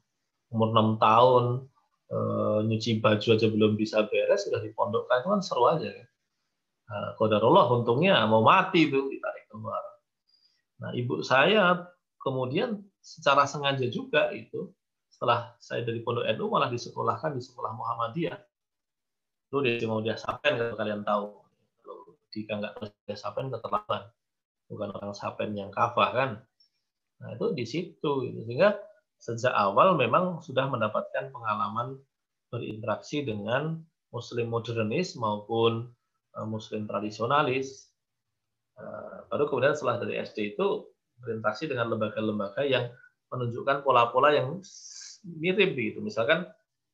Umur 6 tahun, eh, nyuci baju aja belum bisa beres, sudah dipondokkan, itu kan seru aja. Kan? Nah, Kodarullah untungnya mau mati itu ditarik keluar Nah, ibu saya kemudian secara sengaja juga itu setelah saya dari Pondok NU malah disekolahkan di sekolah Muhammadiyah. Itu mau dia Sapen kalau kalian tahu. Jika nggak terus sapen keterlaluan bukan orang sapen yang kafah kan? Nah itu di situ gitu. sehingga sejak awal memang sudah mendapatkan pengalaman berinteraksi dengan muslim modernis maupun uh, muslim tradisionalis. Uh, baru kemudian setelah dari SD itu berinteraksi dengan lembaga-lembaga yang menunjukkan pola-pola yang mirip gitu. Misalkan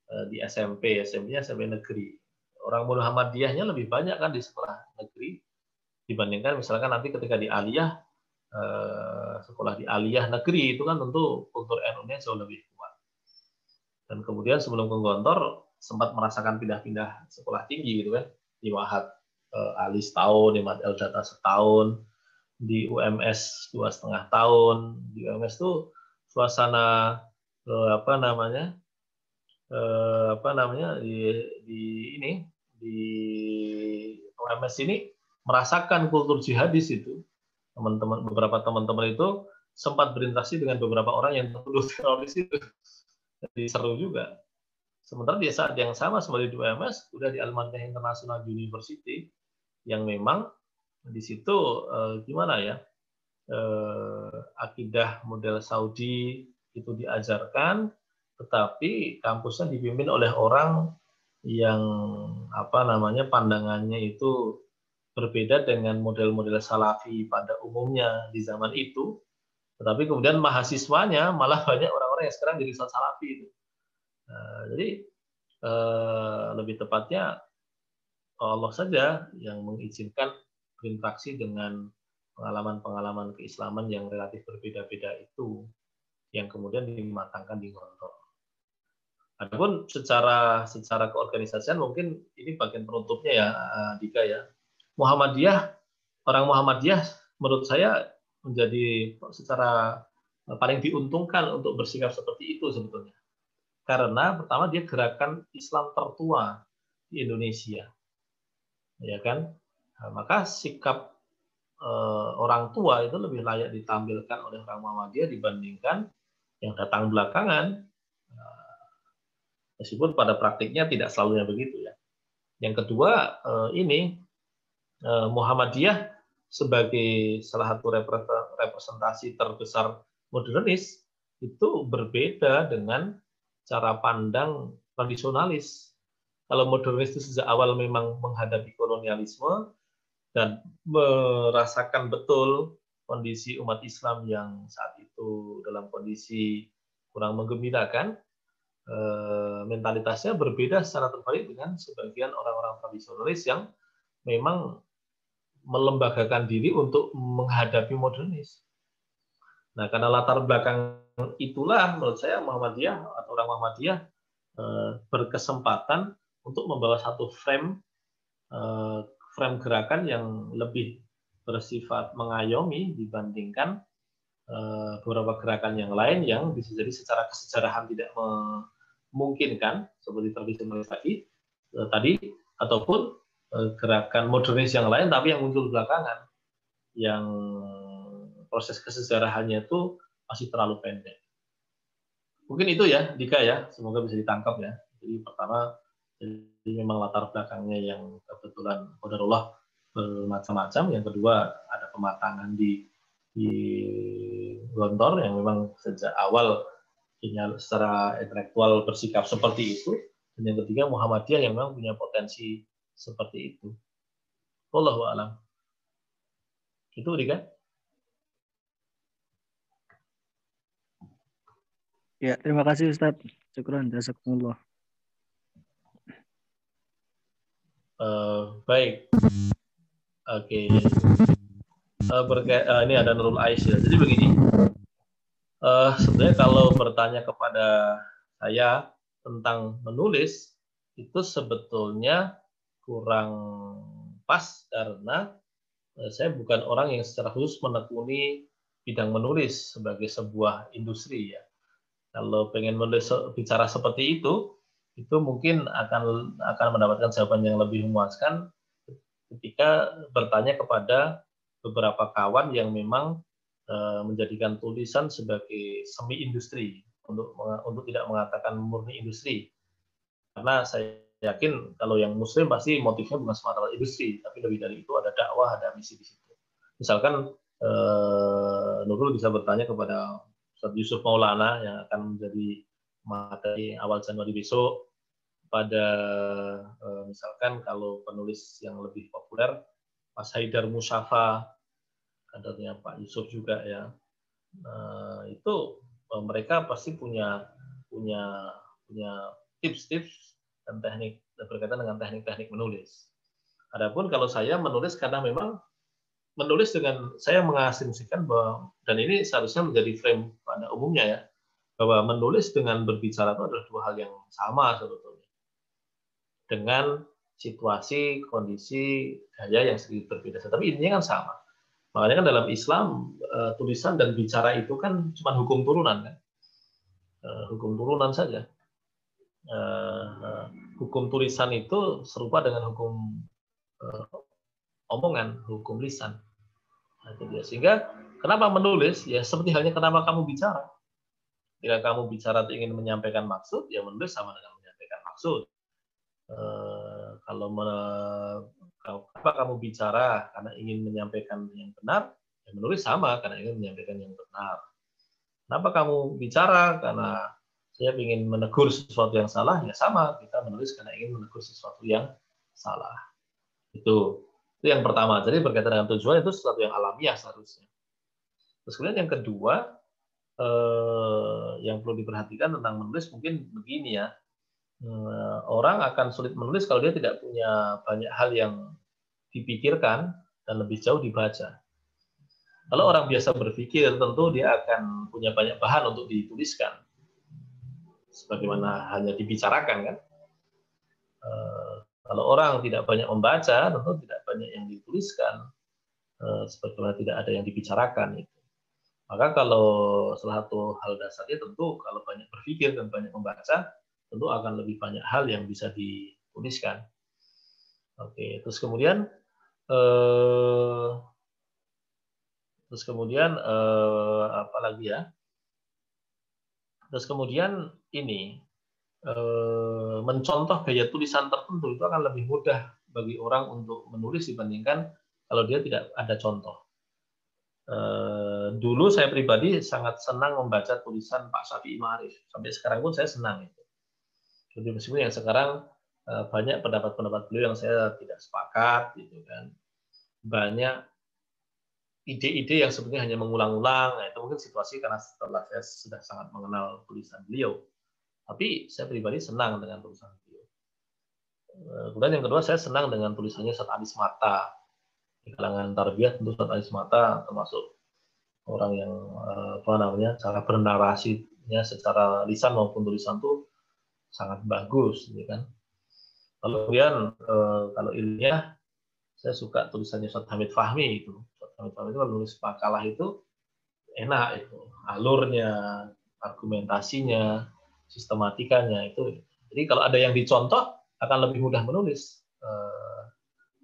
uh, di SMP SMP-nya SMP negeri orang Muhammadiyahnya lebih banyak kan di sekolah negeri dibandingkan misalkan nanti ketika di aliyah eh, sekolah di aliyah negeri itu kan tentu kultur NU-nya jauh lebih kuat. Dan kemudian sebelum ke Gontor sempat merasakan pindah-pindah sekolah tinggi gitu kan di Mahat eh, Ali setahun, di Mahat El Data setahun, di UMS dua setengah tahun. Di UMS itu suasana eh, apa namanya apa namanya di, di ini di UMS ini merasakan kultur jihadis itu. Teman-teman beberapa teman-teman itu sempat berinteraksi dengan beberapa orang yang tertuduh teroris itu. Jadi seru juga. Sementara di saat yang sama sebagai di UMS, udah di Almanah International University yang memang di situ eh, gimana ya eh, akidah model Saudi itu diajarkan, tetapi kampusnya dipimpin oleh orang yang apa namanya pandangannya itu berbeda dengan model-model salafi pada umumnya di zaman itu. Tetapi kemudian mahasiswanya malah banyak orang-orang yang sekarang jadi salafi itu. Nah, jadi eh, lebih tepatnya Allah saja yang mengizinkan berinteraksi dengan pengalaman-pengalaman keislaman yang relatif berbeda-beda itu yang kemudian dimatangkan di Ngontor. Adapun secara secara keorganisasian mungkin ini bagian penutupnya ya Dika ya Muhammadiyah orang Muhammadiyah menurut saya menjadi secara paling diuntungkan untuk bersikap seperti itu sebetulnya. Karena pertama dia gerakan Islam tertua di Indonesia. Ya kan? Nah, maka sikap eh, orang tua itu lebih layak ditampilkan oleh orang Muhammadiyah dibandingkan yang datang belakangan. Meskipun pada praktiknya tidak selalu begitu ya. Yang kedua eh, ini Eh, Muhammadiyah sebagai salah satu representasi terbesar modernis itu berbeda dengan cara pandang tradisionalis. Kalau modernis itu sejak awal memang menghadapi kolonialisme dan merasakan betul kondisi umat Islam yang saat itu dalam kondisi kurang menggembirakan, mentalitasnya berbeda secara terbalik dengan sebagian orang-orang tradisionalis yang memang melembagakan diri untuk menghadapi modernis. Nah, karena latar belakang itulah menurut saya Muhammadiyah atau orang Muhammadiyah eh, berkesempatan untuk membawa satu frame eh, frame gerakan yang lebih bersifat mengayomi dibandingkan eh, beberapa gerakan yang lain yang bisa jadi secara kesejarahan tidak memungkinkan seperti tradisionalis tadi tadi ataupun Eh, gerakan modernis yang lain tapi yang muncul belakangan yang proses kesejarahannya itu masih terlalu pendek. Mungkin itu ya, Dika ya, semoga bisa ditangkap ya. Jadi pertama, jadi memang latar belakangnya yang kebetulan Qadarullah bermacam-macam. Yang kedua, ada pematangan di di Gontor yang memang sejak awal secara intelektual bersikap seperti itu. Dan yang ketiga, Muhammadiyah yang memang punya potensi seperti itu. Wallahu alam. Itu Rika? Ya, terima kasih Ustaz. Syukran jazakumullah. Uh, baik. Oke. Okay. Uh, berkait, uh, ini ada Nurul Aisyah. Jadi begini. Uh, sebenarnya kalau bertanya kepada saya tentang menulis itu sebetulnya kurang pas karena eh, saya bukan orang yang secara khusus menekuni bidang menulis sebagai sebuah industri ya. Kalau pengen menulis bicara seperti itu, itu mungkin akan akan mendapatkan jawaban yang lebih memuaskan ketika bertanya kepada beberapa kawan yang memang menjadikan tulisan sebagai semi industri untuk untuk tidak mengatakan murni industri karena saya yakin kalau yang muslim pasti motifnya bukan semata industri, tapi lebih dari itu ada dakwah, ada misi di situ. Misalkan eh, Nurul bisa bertanya kepada Ustaz Yusuf Maulana yang akan menjadi materi awal Januari besok pada eh, misalkan kalau penulis yang lebih populer Mas Haidar Musafa, kadernya Pak Yusuf juga ya, eh, itu eh, mereka pasti punya punya punya tips-tips dan teknik berkaitan dengan teknik-teknik menulis. Adapun kalau saya menulis karena memang menulis dengan saya mengasumsikan bahwa dan ini seharusnya menjadi frame pada umumnya ya bahwa menulis dengan berbicara itu adalah dua hal yang sama sebetulnya. Dengan situasi kondisi gaya yang sedikit berbeda. Tapi intinya kan sama makanya kan dalam Islam eh, tulisan dan bicara itu kan cuma hukum turunan kan eh, hukum turunan saja uh, hukum tulisan itu serupa dengan hukum omongan, hukum lisan. Nah, itu dia. Sehingga kenapa menulis? Ya seperti halnya kenapa kamu bicara. Jika kamu bicara ingin menyampaikan maksud, ya menulis sama dengan menyampaikan maksud. Kalau kenapa kamu bicara karena ingin menyampaikan yang benar, ya menulis sama karena ingin menyampaikan yang benar. Kenapa kamu bicara karena saya ingin menegur sesuatu yang salah, ya sama kita menulis karena ingin menegur sesuatu yang salah. Itu itu yang pertama. Jadi berkaitan dengan tujuan itu sesuatu yang alamiah seharusnya. Terus kemudian yang kedua, eh, yang perlu diperhatikan tentang menulis mungkin begini ya. Eh, orang akan sulit menulis kalau dia tidak punya banyak hal yang dipikirkan dan lebih jauh dibaca. Kalau orang biasa berpikir, tentu dia akan punya banyak bahan untuk dituliskan sebagaimana hanya dibicarakan kan. Eh, kalau orang tidak banyak membaca, tentu tidak banyak yang dituliskan, eh, sebagaimana tidak ada yang dibicarakan. Maka kalau salah satu hal dasarnya tentu kalau banyak berpikir dan banyak membaca, tentu akan lebih banyak hal yang bisa dituliskan. Oke, terus kemudian eh, terus kemudian eh, apa lagi ya? Terus kemudian ini eh, mencontoh gaya tulisan tertentu itu akan lebih mudah bagi orang untuk menulis dibandingkan kalau dia tidak ada contoh. Eh, dulu saya pribadi sangat senang membaca tulisan Pak Syafi'i Ma'arif. Sampai sekarang pun saya senang itu. Jadi meskipun yang sekarang eh, banyak pendapat-pendapat beliau yang saya tidak sepakat gitu kan. Banyak ide-ide yang sebenarnya hanya mengulang-ulang. Nah, itu mungkin situasi karena setelah saya sudah sangat mengenal tulisan beliau. Tapi saya pribadi senang dengan tulisan beliau. Eh, kemudian yang kedua, saya senang dengan tulisannya Ustaz Anis Mata. Di kalangan tarbiyah tentu Ustaz Anis Mata termasuk orang yang eh, apa namanya cara bernarasinya secara lisan maupun tulisan itu sangat bagus, gitu kan. Kemudian eh, kalau ilmiah, saya suka tulisannya Ustaz Hamid Fahmi itu Kami itu kalau nulis makalah itu enak itu alurnya, argumentasinya, sistematikanya itu. Jadi kalau ada yang dicontoh akan lebih mudah menulis. Uh,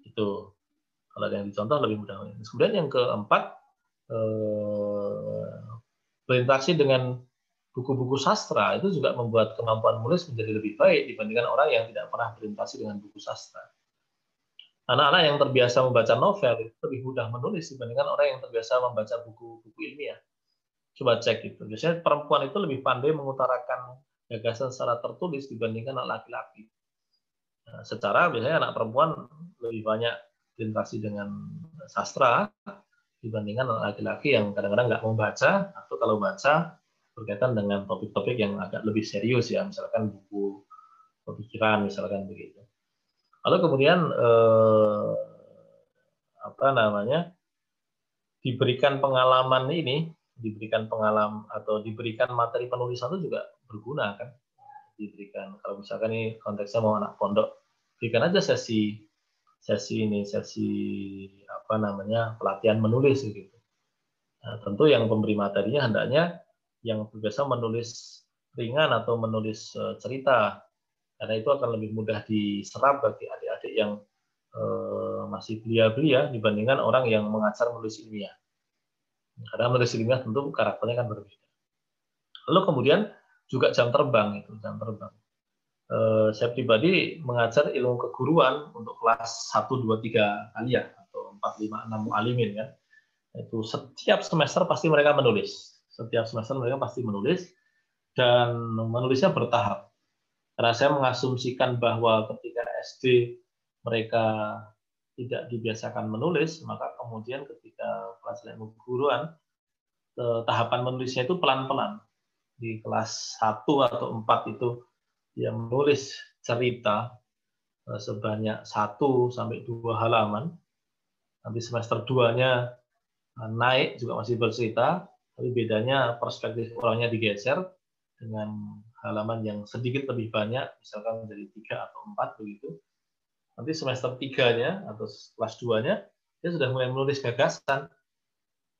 itu kalau ada yang dicontoh lebih mudah menulis. Kemudian yang keempat uh, berinteraksi dengan buku-buku sastra itu juga membuat kemampuan menulis menjadi lebih baik dibandingkan orang yang tidak pernah berinteraksi dengan buku sastra anak-anak yang terbiasa membaca novel itu lebih mudah menulis dibandingkan orang yang terbiasa membaca buku-buku ilmiah. Coba cek itu. Biasanya perempuan itu lebih pandai mengutarakan gagasan secara tertulis dibandingkan anak laki-laki. Nah, secara biasanya anak perempuan lebih banyak berinteraksi dengan sastra dibandingkan anak laki-laki yang kadang-kadang nggak membaca atau kalau baca berkaitan dengan topik-topik yang agak lebih serius ya, misalkan buku pemikiran misalkan begitu. Lalu kemudian eh, apa namanya diberikan pengalaman ini, diberikan pengalaman atau diberikan materi penulisan itu juga berguna kan? Diberikan kalau misalkan ini konteksnya mau anak pondok, berikan aja sesi sesi ini sesi apa namanya pelatihan menulis gitu. Nah, tentu yang pemberi materinya hendaknya yang biasa menulis ringan atau menulis eh, cerita karena itu akan lebih mudah diserap bagi adik-adik yang eh, masih belia-belia dibandingkan orang yang mengajar menulis ilmiah. Karena menulis ilmiah tentu karakternya kan berbeda. Lalu kemudian juga jam terbang itu jam terbang. eh, saya pribadi mengajar ilmu keguruan untuk kelas 1, 2, 3 kalian atau 4, 5, 6 alimin kan. Itu setiap semester pasti mereka menulis. Setiap semester mereka pasti menulis dan menulisnya bertahap. Karena saya mengasumsikan bahwa ketika SD mereka tidak dibiasakan menulis, maka kemudian ketika pelajaran ilmu keguruan, eh, tahapan menulisnya itu pelan-pelan. Di kelas 1 atau 4 itu dia menulis cerita eh, sebanyak satu sampai dua halaman. Nanti semester 2-nya eh, naik juga masih bercerita, tapi bedanya perspektif orangnya digeser dengan halaman yang sedikit lebih banyak, misalkan menjadi tiga atau empat begitu. Nanti semester tiganya atau kelas duanya dia sudah mulai menulis gagasan.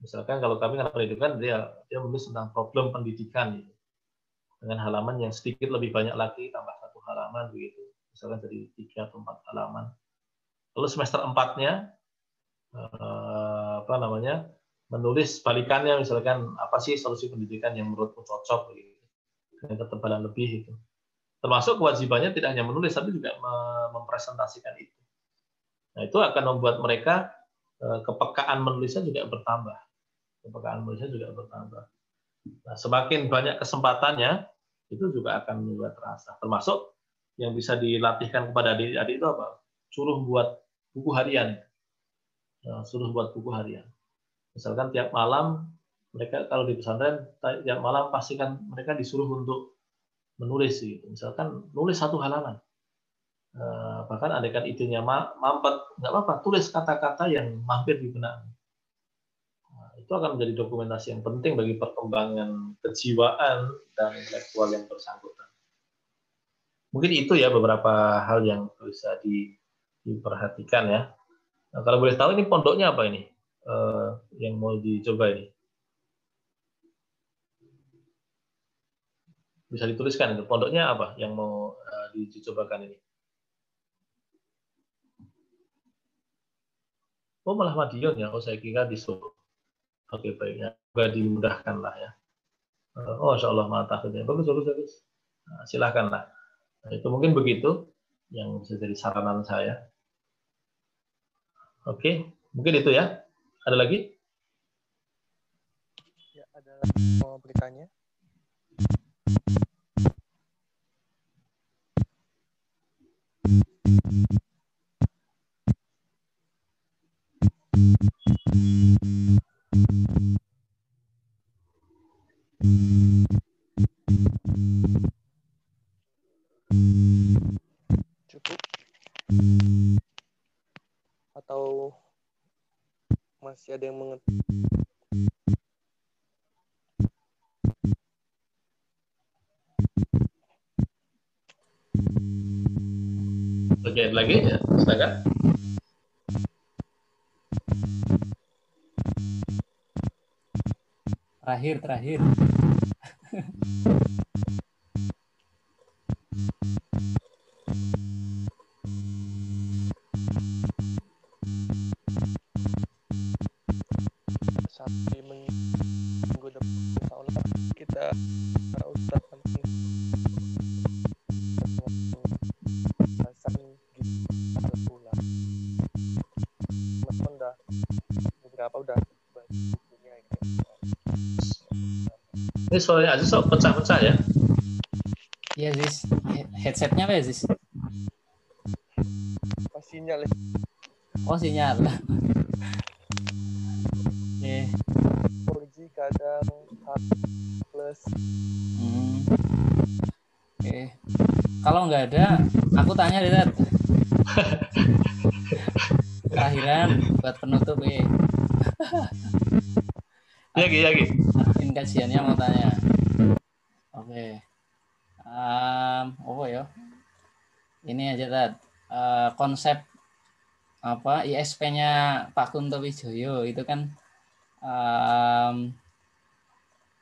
Misalkan kalau kami karena pendidikan dia dia menulis tentang problem pendidikan gitu. dengan halaman yang sedikit lebih banyak lagi tambah satu halaman begitu. Misalkan jadi tiga atau empat halaman. Lalu semester empatnya eh, apa namanya menulis balikannya misalkan apa sih solusi pendidikan yang menurutmu cocok begitu dengan ketebalan lebih itu. Termasuk kewajibannya tidak hanya menulis, tapi juga mempresentasikan itu. Nah, itu akan membuat mereka eh, kepekaan menulisnya juga bertambah. Kepekaan menulisnya juga bertambah. Nah, semakin banyak kesempatannya, itu juga akan membuat terasa. Termasuk yang bisa dilatihkan kepada adik-adik itu apa? Suruh buat buku harian. Nah, suruh buat buku harian. Misalkan tiap malam mereka kalau di pesantren tiap malam pastikan mereka disuruh untuk menulis gitu. Misalkan nulis satu halaman. Eh, bahkan andaikan idenya mampet, nggak apa-apa, tulis kata-kata yang mampir di benak. Nah, itu akan menjadi dokumentasi yang penting bagi perkembangan kejiwaan dan intelektual yang bersangkutan. Mungkin itu ya beberapa hal yang bisa di, diperhatikan ya. Nah, kalau boleh tahu ini pondoknya apa ini? Uh, yang mau dicoba ini? bisa dituliskan itu. Pondoknya apa yang mau uh, dicobakan ini? Oh malah Madiun ya. Oh saya kira di Solo. Oke baiknya. Juga dimudahkan lah ya. Uh, oh Insya Allah mantap ya bagus bagus bagus. Nah, silahkanlah nah, itu mungkin begitu yang bisa jadi saranan saya. Oke mungkin itu ya ada lagi? Ya ada lagi mau masih ada yang mengerti? Bagian lagi ya, silakan. Terakhir, terakhir. Ini soalnya Aziz sok pecah-pecah ya. Iya, Zis. He- Headsetnya apa ya, Zis? Pas sinyal ya. Oh, sinyal. Oke. 4G kadang plus Hmm. Oke. Kalau nggak ada, aku tanya deh. Terakhiran buat penutup, eh. Ya, Gi, ya, Gi. Admin kajiannya mau tanya. Oke. Em, apa ya? Ini aja Tat. Eh, konsep apa ISP-nya Pak Kunto Wijoyo itu kan em,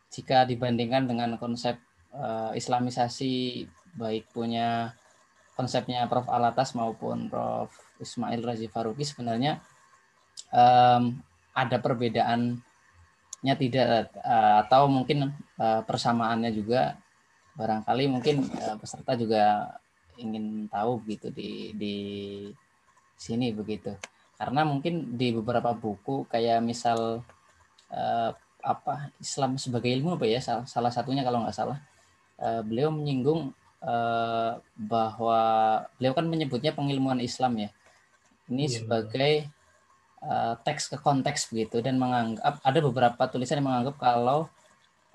jika dibandingkan dengan konsep eh, Islamisasi baik punya konsepnya Prof. Alatas maupun Prof. Ismail Razi Faruqi sebenarnya em, ada perbedaannya tidak eh, atau mungkin eh, persamaannya juga barangkali mungkin eh, peserta juga ingin tahu gitu di di sini begitu. Karena mungkin di beberapa buku kayak misal uh, apa Islam sebagai ilmu apa ya salah, satunya kalau nggak salah uh, beliau menyinggung uh, bahwa beliau kan menyebutnya pengilmuan Islam ya. Ini iya, sebagai uh, teks ke konteks begitu dan menganggap ada beberapa tulisan yang menganggap kalau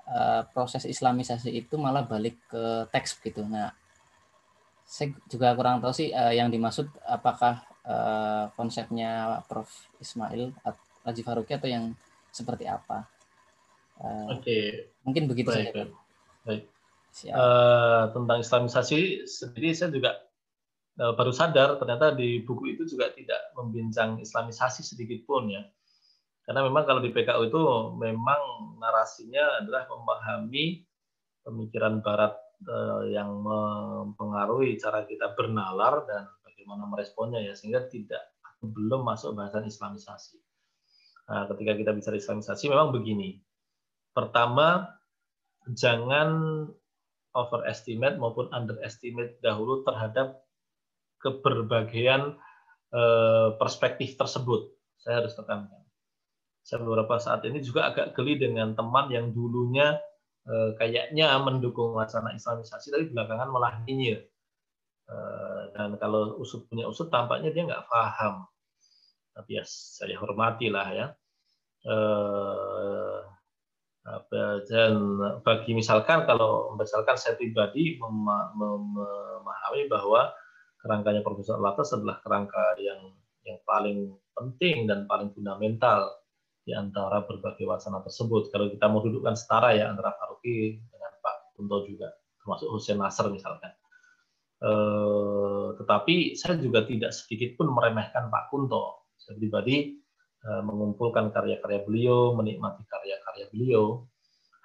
uh, proses Islamisasi itu malah balik ke teks begitu. Nah, saya juga kurang tahu sih uh, yang dimaksud apakah uh, konsepnya Prof Ismail Haji Faruqi atau yang seperti apa? Uh, Oke. Okay. Mungkin begitu baik, saja. Baik. Uh, tentang Islamisasi sendiri saya juga uh, baru sadar ternyata di buku itu juga tidak membincang Islamisasi sedikit pun ya. Karena memang kalau di PKU itu memang narasinya adalah memahami pemikiran Barat yang mempengaruhi cara kita bernalar dan bagaimana meresponnya ya sehingga tidak belum masuk bahasan Islamisasi. Nah, ketika kita bicara Islamisasi memang begini. Pertama, jangan overestimate maupun underestimate dahulu terhadap keberbagian eh, perspektif tersebut. Saya harus tekankan. Saya beberapa saat ini juga agak geli dengan teman yang dulunya eh, kayaknya mendukung wacana Islamisasi, tapi belakangan malah nyinyir. Eh, dan kalau usut punya usut tampaknya dia nggak paham tapi ya saya hormati lah ya eh, dan bagi misalkan kalau misalkan saya pribadi memahami bahwa kerangkanya Profesor Latas adalah kerangka yang yang paling penting dan paling fundamental di antara berbagai wacana tersebut. Kalau kita mau dudukkan setara ya antara Faruqi dengan Pak Kunto juga, termasuk Hussein Nasr misalkan. Eh, tetapi saya juga tidak sedikit pun meremehkan Pak Kunto. Saya pribadi eh, mengumpulkan karya-karya beliau, menikmati karya-karya beliau.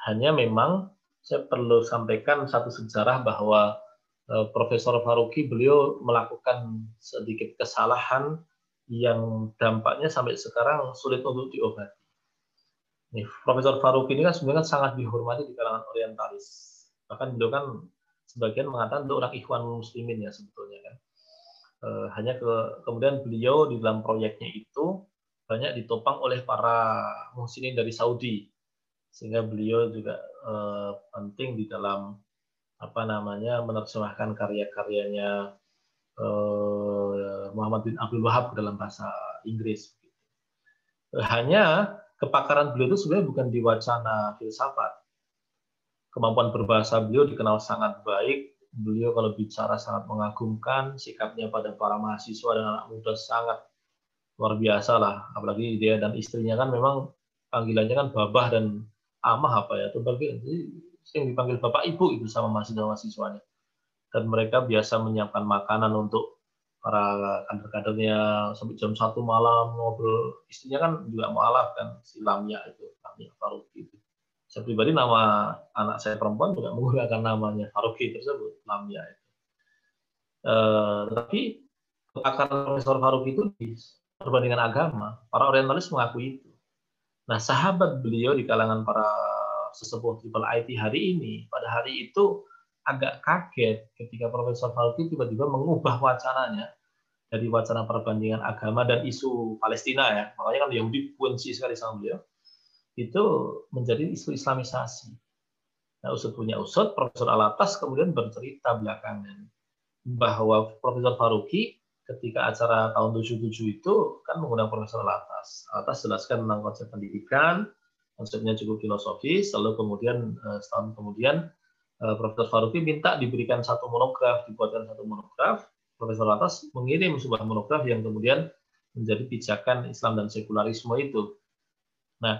Hanya memang saya perlu sampaikan satu sejarah bahwa eh, Profesor Faruqi beliau melakukan sedikit kesalahan yang dampaknya sampai sekarang sulit untuk diobati. Nih, Profesor Faruqi ini kan sebenarnya sangat dihormati di kalangan orientalis. Bahkan beliau kan sebagian mengatakan itu orang ikhwan muslimin ya sebetulnya kan. E, hanya ke, kemudian beliau di dalam proyeknya itu banyak ditopang oleh para muslimin dari Saudi sehingga beliau juga e, penting di dalam apa namanya menerjemahkan karya-karyanya e, Muhammad bin Abdul Wahab dalam bahasa Inggris. Hanya kepakaran beliau itu sebenarnya bukan di wacana filsafat, kemampuan berbahasa beliau dikenal sangat baik. Beliau kalau bicara sangat mengagumkan, sikapnya pada para mahasiswa dan anak muda sangat luar biasa lah. Apalagi dia dan istrinya kan memang panggilannya kan babah dan amah apa ya, itu bagi yang dipanggil bapak ibu itu sama mahasiswa-mahasiswanya. Dan mereka biasa menyiapkan makanan untuk para kader-kadernya sampai jam satu malam ngobrol. Istrinya kan juga mualaf kan, si Lamia itu, Lamia Faruqi itu saya pribadi nama anak saya perempuan juga menggunakan namanya Faruqi tersebut, Lamia itu. Uh, tapi akar Profesor Faruqi itu di perbandingan agama, para orientalis mengakui itu. Nah, sahabat beliau di kalangan para sesepuh triple IT hari ini, pada hari itu agak kaget ketika Profesor Faruqi tiba-tiba mengubah wacananya dari wacana perbandingan agama dan isu Palestina ya. Makanya kan Yahudi kunci sekali sama beliau itu menjadi isu Islamisasi. Nah, usut punya usut, Profesor Alatas kemudian bercerita belakangan bahwa Profesor Faruqi ketika acara tahun 77 itu kan mengundang Profesor Alatas. Alatas jelaskan tentang konsep pendidikan, konsepnya cukup filosofis, lalu kemudian eh, setahun kemudian Profesor Faruqi minta diberikan satu monograf, dibuatkan satu monograf. Profesor Alatas mengirim sebuah monograf yang kemudian menjadi pijakan Islam dan sekularisme itu. Nah,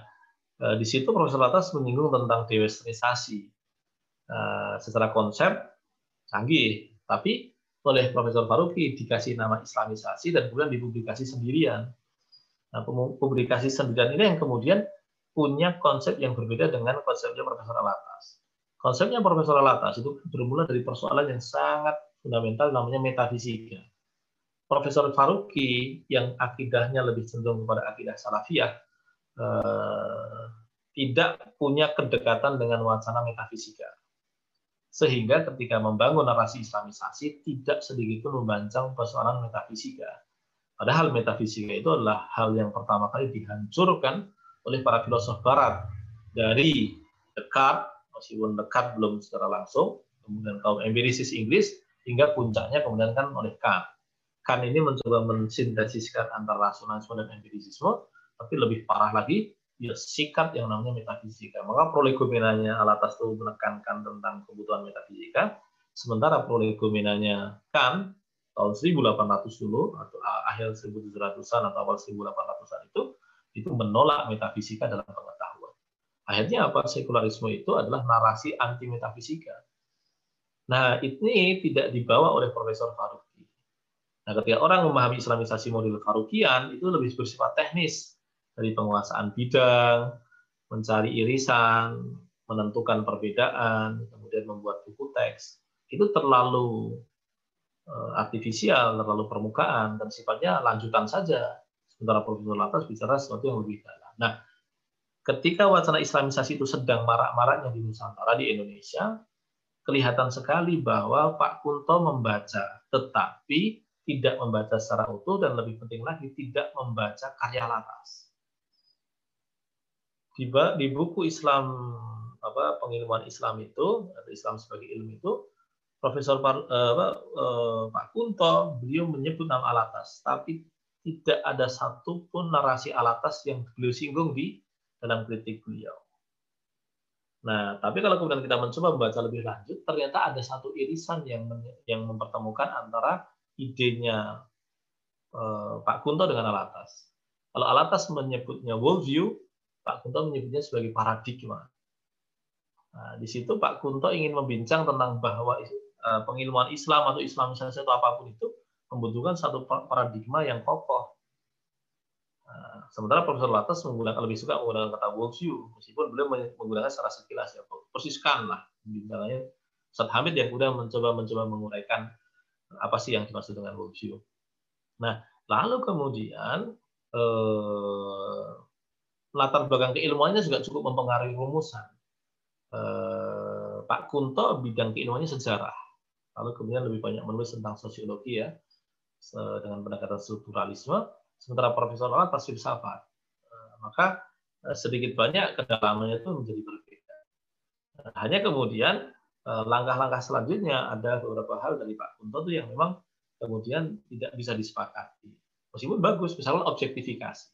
Eh, di situ Profesor Latas menyinggung tentang dewesternisasi. Eh, secara konsep canggih, tapi oleh Profesor Faruqi dikasih nama Islamisasi dan kemudian dipublikasi sendirian. Nah, publikasi sendirian ini yang kemudian punya konsep yang berbeda dengan konsepnya Profesor Alatas. Konsepnya Profesor Alatas itu bermula dari persoalan yang sangat fundamental namanya metafisika. Profesor Faruqi yang akidahnya lebih cenderung kepada akidah salafiyah Eh, tidak punya kedekatan dengan wacana metafisika. Sehingga ketika membangun narasi Islamisasi tidak sedikit pun membancang persoalan metafisika. Padahal metafisika itu adalah hal yang pertama kali dihancurkan oleh para filosof barat dari Descartes, meskipun Descartes belum secara langsung, kemudian kaum empirisis Inggris, hingga puncaknya kemudian kan oleh Kant. Kant ini mencoba mensintesiskan antara rasionalisme dan empirisisme, tapi lebih parah lagi, ya sikat yang namanya metafisika. Maka prolegomenanya Alatas itu menekankan tentang kebutuhan metafisika, sementara prolegomenanya kan tahun 1800 dulu atau akhir 1700-an atau awal 1800-an itu itu menolak metafisika dalam pengetahuan. Akhirnya apa? Sekularisme itu adalah narasi anti metafisika. Nah, ini tidak dibawa oleh Profesor Faruqi. Nah, ketika orang memahami Islamisasi model Faruqian itu lebih bersifat teknis, dari penguasaan bidang, mencari irisan, menentukan perbedaan, kemudian membuat buku teks, itu terlalu eh, artifisial, terlalu permukaan, dan sifatnya lanjutan saja. Sementara Profesor Latas bicara sesuatu yang lebih dalam. Nah, ketika wacana Islamisasi itu sedang marak-maraknya di Nusantara, di Indonesia, kelihatan sekali bahwa Pak Kunto membaca, tetapi tidak membaca secara utuh, dan lebih penting lagi, tidak membaca karya Latas di, di buku Islam apa pengilmuan Islam itu atau Islam sebagai ilmu itu Profesor Par, eh, eh, Pak Kunto beliau menyebut nama Alatas tapi tidak ada satupun narasi Alatas yang beliau singgung di dalam kritik beliau. Nah, tapi kalau kemudian kita mencoba membaca lebih lanjut, ternyata ada satu irisan yang yang mempertemukan antara idenya eh, Pak Kunto dengan Alatas. Kalau Alatas menyebutnya worldview, Pak Kunto menyebutnya sebagai paradigma. Nah, di situ Pak Kunto ingin membincang tentang bahwa uh, pengilmuan Islam atau Islamisasi atau apa pun itu membutuhkan satu paradigma yang kokoh. Sementara Profesor Latas menggunakan lebih suka menggunakan kata worldview, meskipun beliau menggunakan secara sekilas ya, persiskan lah. Misalnya Ustaz Hamid yang kemudian mencoba mencoba menguraikan apa sih yang dimaksud dengan worldview. Nah, lalu kemudian eh, latar belakang keilmuannya juga cukup mempengaruhi rumusan. Eh, Pak Kunto bidang keilmuannya sejarah, lalu kemudian lebih banyak menulis tentang sosiologi ya, dengan pendekatan strukturalisme, sementara Profesor Alat pas filsafat. Eh, maka eh, sedikit banyak kedalamannya itu menjadi berbeda. Hanya kemudian langkah-langkah selanjutnya ada beberapa hal dari Pak Kunto itu yang memang kemudian tidak bisa disepakati. Meskipun bagus, misalnya objektifikasi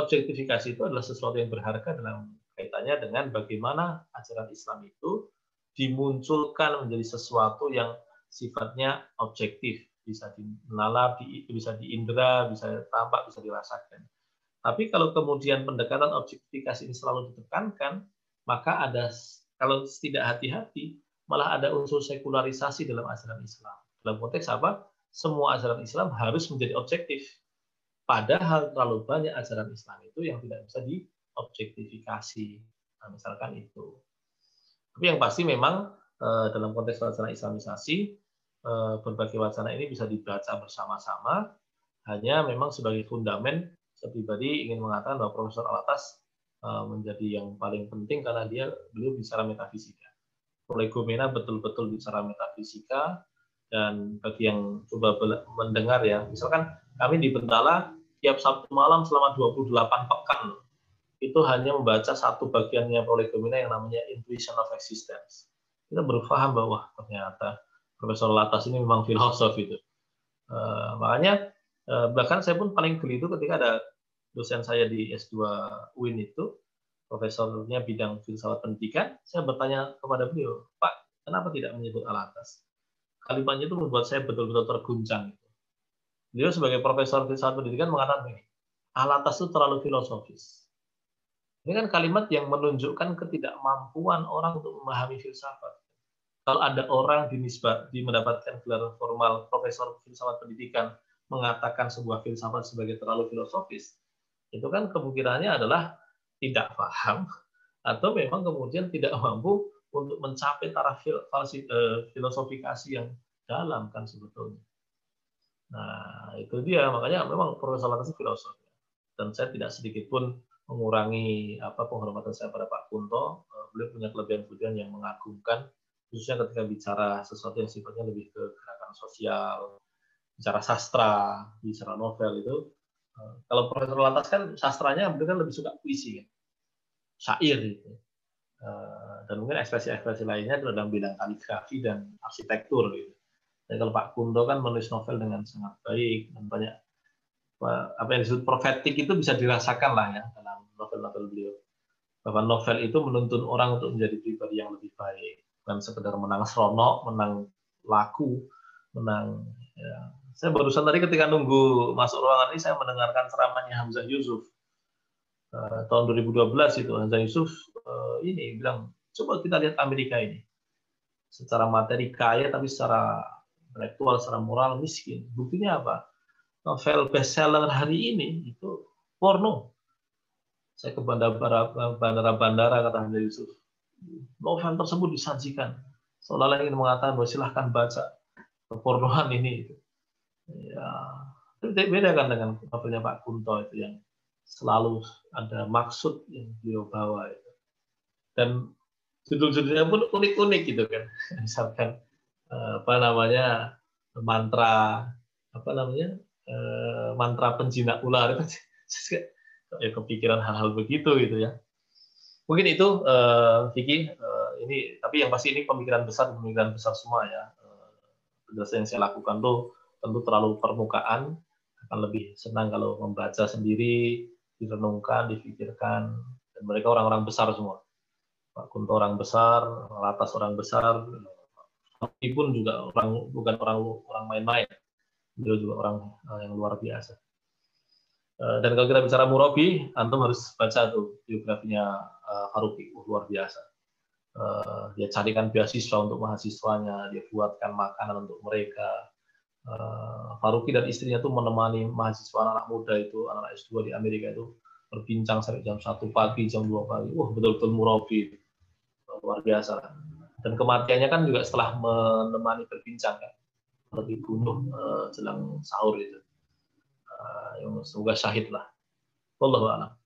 objektifikasi itu adalah sesuatu yang berharga dalam kaitannya dengan bagaimana ajaran Islam itu dimunculkan menjadi sesuatu yang sifatnya objektif, bisa dinalar, bisa diindra, bisa tampak, bisa dirasakan. Tapi kalau kemudian pendekatan objektifikasi ini selalu ditekankan, maka ada kalau tidak hati-hati malah ada unsur sekularisasi dalam ajaran Islam. Dalam konteks apa? Semua ajaran Islam harus menjadi objektif Padahal terlalu banyak ajaran Islam itu yang tidak bisa diobjektifikasi. Nah, misalkan itu. Tapi yang pasti memang eh, dalam konteks wacana Islamisasi, berbagai wacana ini bisa dibaca bersama-sama. Hanya memang sebagai fundamen, saya pribadi ingin mengatakan bahwa Profesor Alatas eh, menjadi yang paling penting karena dia beliau bicara metafisika. Prolegomena betul-betul bicara metafisika, dan bagi yang coba mendengar ya, misalkan kami di Bentala tiap Sabtu malam selama 28 pekan itu hanya membaca satu bagiannya prolegomena yang namanya Intuition of Existence. Kita berpaham bahwa ternyata Profesor Latas ini memang filosof itu. Uh, makanya uh, bahkan saya pun paling geli itu ketika ada dosen saya di S2 UIN itu, profesornya bidang filsafat pendidikan, saya bertanya kepada beliau, Pak, kenapa tidak menyebut Alatas? Kalimatnya itu membuat saya betul-betul terguncang. Beliau sebagai profesor filsafat pendidikan mengatakan ini, alatas itu terlalu filosofis. Ini kan kalimat yang menunjukkan ketidakmampuan orang untuk memahami filsafat. Kalau ada orang dinisbat, di mendapatkan gelar formal profesor filsafat pendidikan mengatakan sebuah filsafat sebagai terlalu filosofis, itu kan kemungkinannya adalah tidak paham atau memang kemudian tidak mampu untuk mencapai taraf eh, filosofikasi yang dalam kan sebetulnya. Nah, itu dia. Makanya memang Profesor Lantas filosof. Dan saya tidak sedikit pun mengurangi apa penghormatan saya pada Pak Kunto. Eh, beliau punya kelebihan-kelebihan yang mengagumkan khususnya ketika bicara sesuatu yang sifatnya lebih ke gerakan sosial, bicara sastra, bicara novel itu, eh, kalau Profesor Lantas kan sastranya kan lebih suka puisi, kan? syair gitu. Eh, dan mungkin ekspresi-ekspresi lainnya itu dalam bidang kaligrafi dan arsitektur gitu. Dan kalau Pak Kundo kan menulis novel dengan sangat baik dan banyak apa yang disebut profetik itu bisa dirasakan lah ya dalam novel-novel beliau. Bahwa novel itu menuntun orang untuk menjadi pribadi yang lebih baik bukan sekedar menang seronok, menang laku, menang. Ya. Saya barusan tadi ketika nunggu masuk ruangan ini saya mendengarkan ceramahnya Hamzah Yusuf uh, tahun 2012 itu Hamzah Yusuf uh, ini bilang coba kita lihat Amerika ini secara materi kaya tapi secara intelektual, secara moral miskin. Buktinya apa? Novel bestseller hari ini itu porno. Saya ke bandara-bandara kata Hamzah Yusuf novel tersebut disajikan. Seolah-olah ingin mengatakan bahwa silahkan baca kepornoan ini ya itu beda kan dengan novelnya Pak Kunto itu yang selalu ada maksud yang beliau bawa itu dan judul-judulnya pun unik-unik gitu kan. Misalkan eh, apa namanya mantra apa namanya eh, mantra penjinak ular itu. Ya kepikiran hal-hal begitu gitu ya Mungkin itu uh, Vicky uh, ini tapi yang pasti ini pemikiran besar pemikiran besar semua ya. Uh, penjelasan yang saya lakukan tuh tentu terlalu permukaan akan lebih senang kalau membaca sendiri, direnungkan, dipikirkan dan mereka orang-orang besar semua. Pak Kunto orang besar, Latas orang besar, pun juga orang bukan orang orang main-main. Beliau juga orang yang luar biasa. Dan kalau kita bicara Murabi, antum harus baca tuh biografinya uh, oh, luar biasa. Uh, dia carikan beasiswa untuk mahasiswanya dia buatkan makanan untuk mereka. Uh, Faruqi dan istrinya tuh menemani mahasiswa anak, -anak muda itu anak, anak S2 di Amerika itu berbincang sampai jam satu pagi jam 2 pagi. Wah betul-betul murabi. Luar biasa. Dan kematiannya kan juga setelah menemani berbincang kan. Lebih bunuh uh, jelang sahur itu. Uh, semoga syahid lah. Wallahu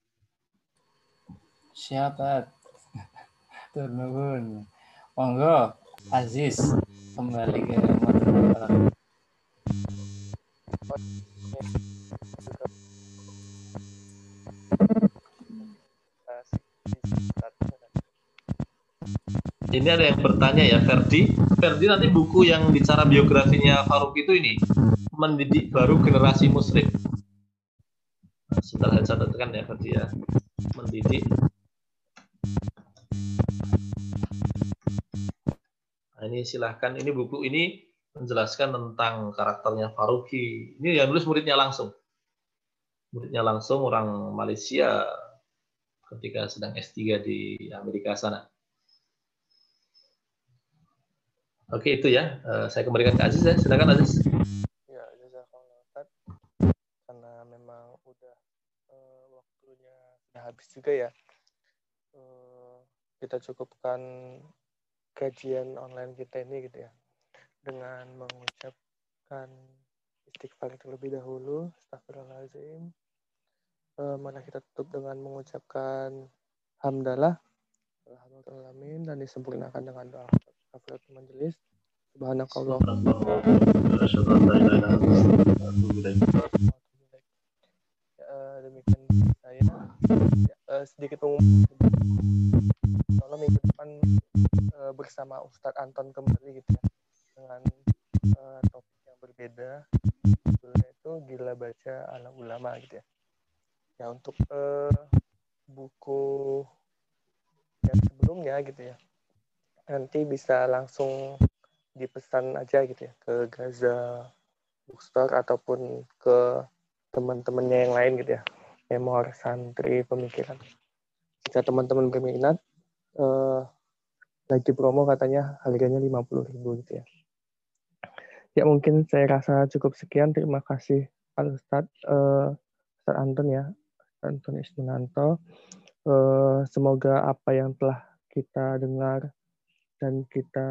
Siapa? Turnuhun. Monggo, Aziz kembali ke. Ini ada yang bertanya ya, Ferdi. Ferdi nanti buku yang bicara biografinya Faruk itu ini mendidik baru generasi. Nah, setelah saya catatkan ya, Ferdi ya, mendidik Nah, ini silahkan, ini buku ini menjelaskan tentang karakternya Faruqi. Ini yang nulis muridnya langsung. Muridnya langsung orang Malaysia ketika sedang S3 di Amerika sana. Oke, itu ya. Eh, saya kembalikan ke Aziz ya. Silakan Aziz. Ya, jazakallah Karena memang udah uh, waktunya sudah habis juga ya. Uh, kita cukupkan kajian online kita ini gitu ya. Dengan mengucapkan istighfar terlebih dahulu astagfirullahaladzim uh, mana kita tutup dengan mengucapkan hamdalah alhamdulillah dan disempurnakan dengan doa. Kafaratul majelis subhanakallah demikian saya uh, sedikit pengumuman kalau minggu depan uh, bersama Ustadz Anton kembali gitu ya dengan uh, topik yang berbeda. Judulnya itu gila baca ala ulama gitu ya. Ya untuk uh, buku yang sebelumnya gitu ya nanti bisa langsung dipesan aja gitu ya ke Gaza Bookstore ataupun ke teman-temannya yang lain gitu ya memor santri pemikiran jika teman-teman berminat uh, lagi promo katanya harganya 50.000 gitu ya. Ya mungkin saya rasa cukup sekian. Terima kasih Al Ustadz, uh, Ustadz Anton ya, Anton Ismunanto. Uh, semoga apa yang telah kita dengar dan kita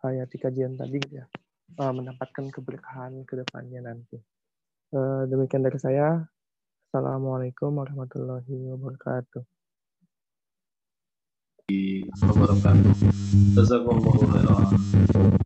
hayati kajian tadi ya, uh, mendapatkan keberkahan ke depannya nanti. Uh, demikian dari saya. Assalamualaikum warahmatullahi wabarakatuh. wabarakatuh. Jazakumullahu khairan.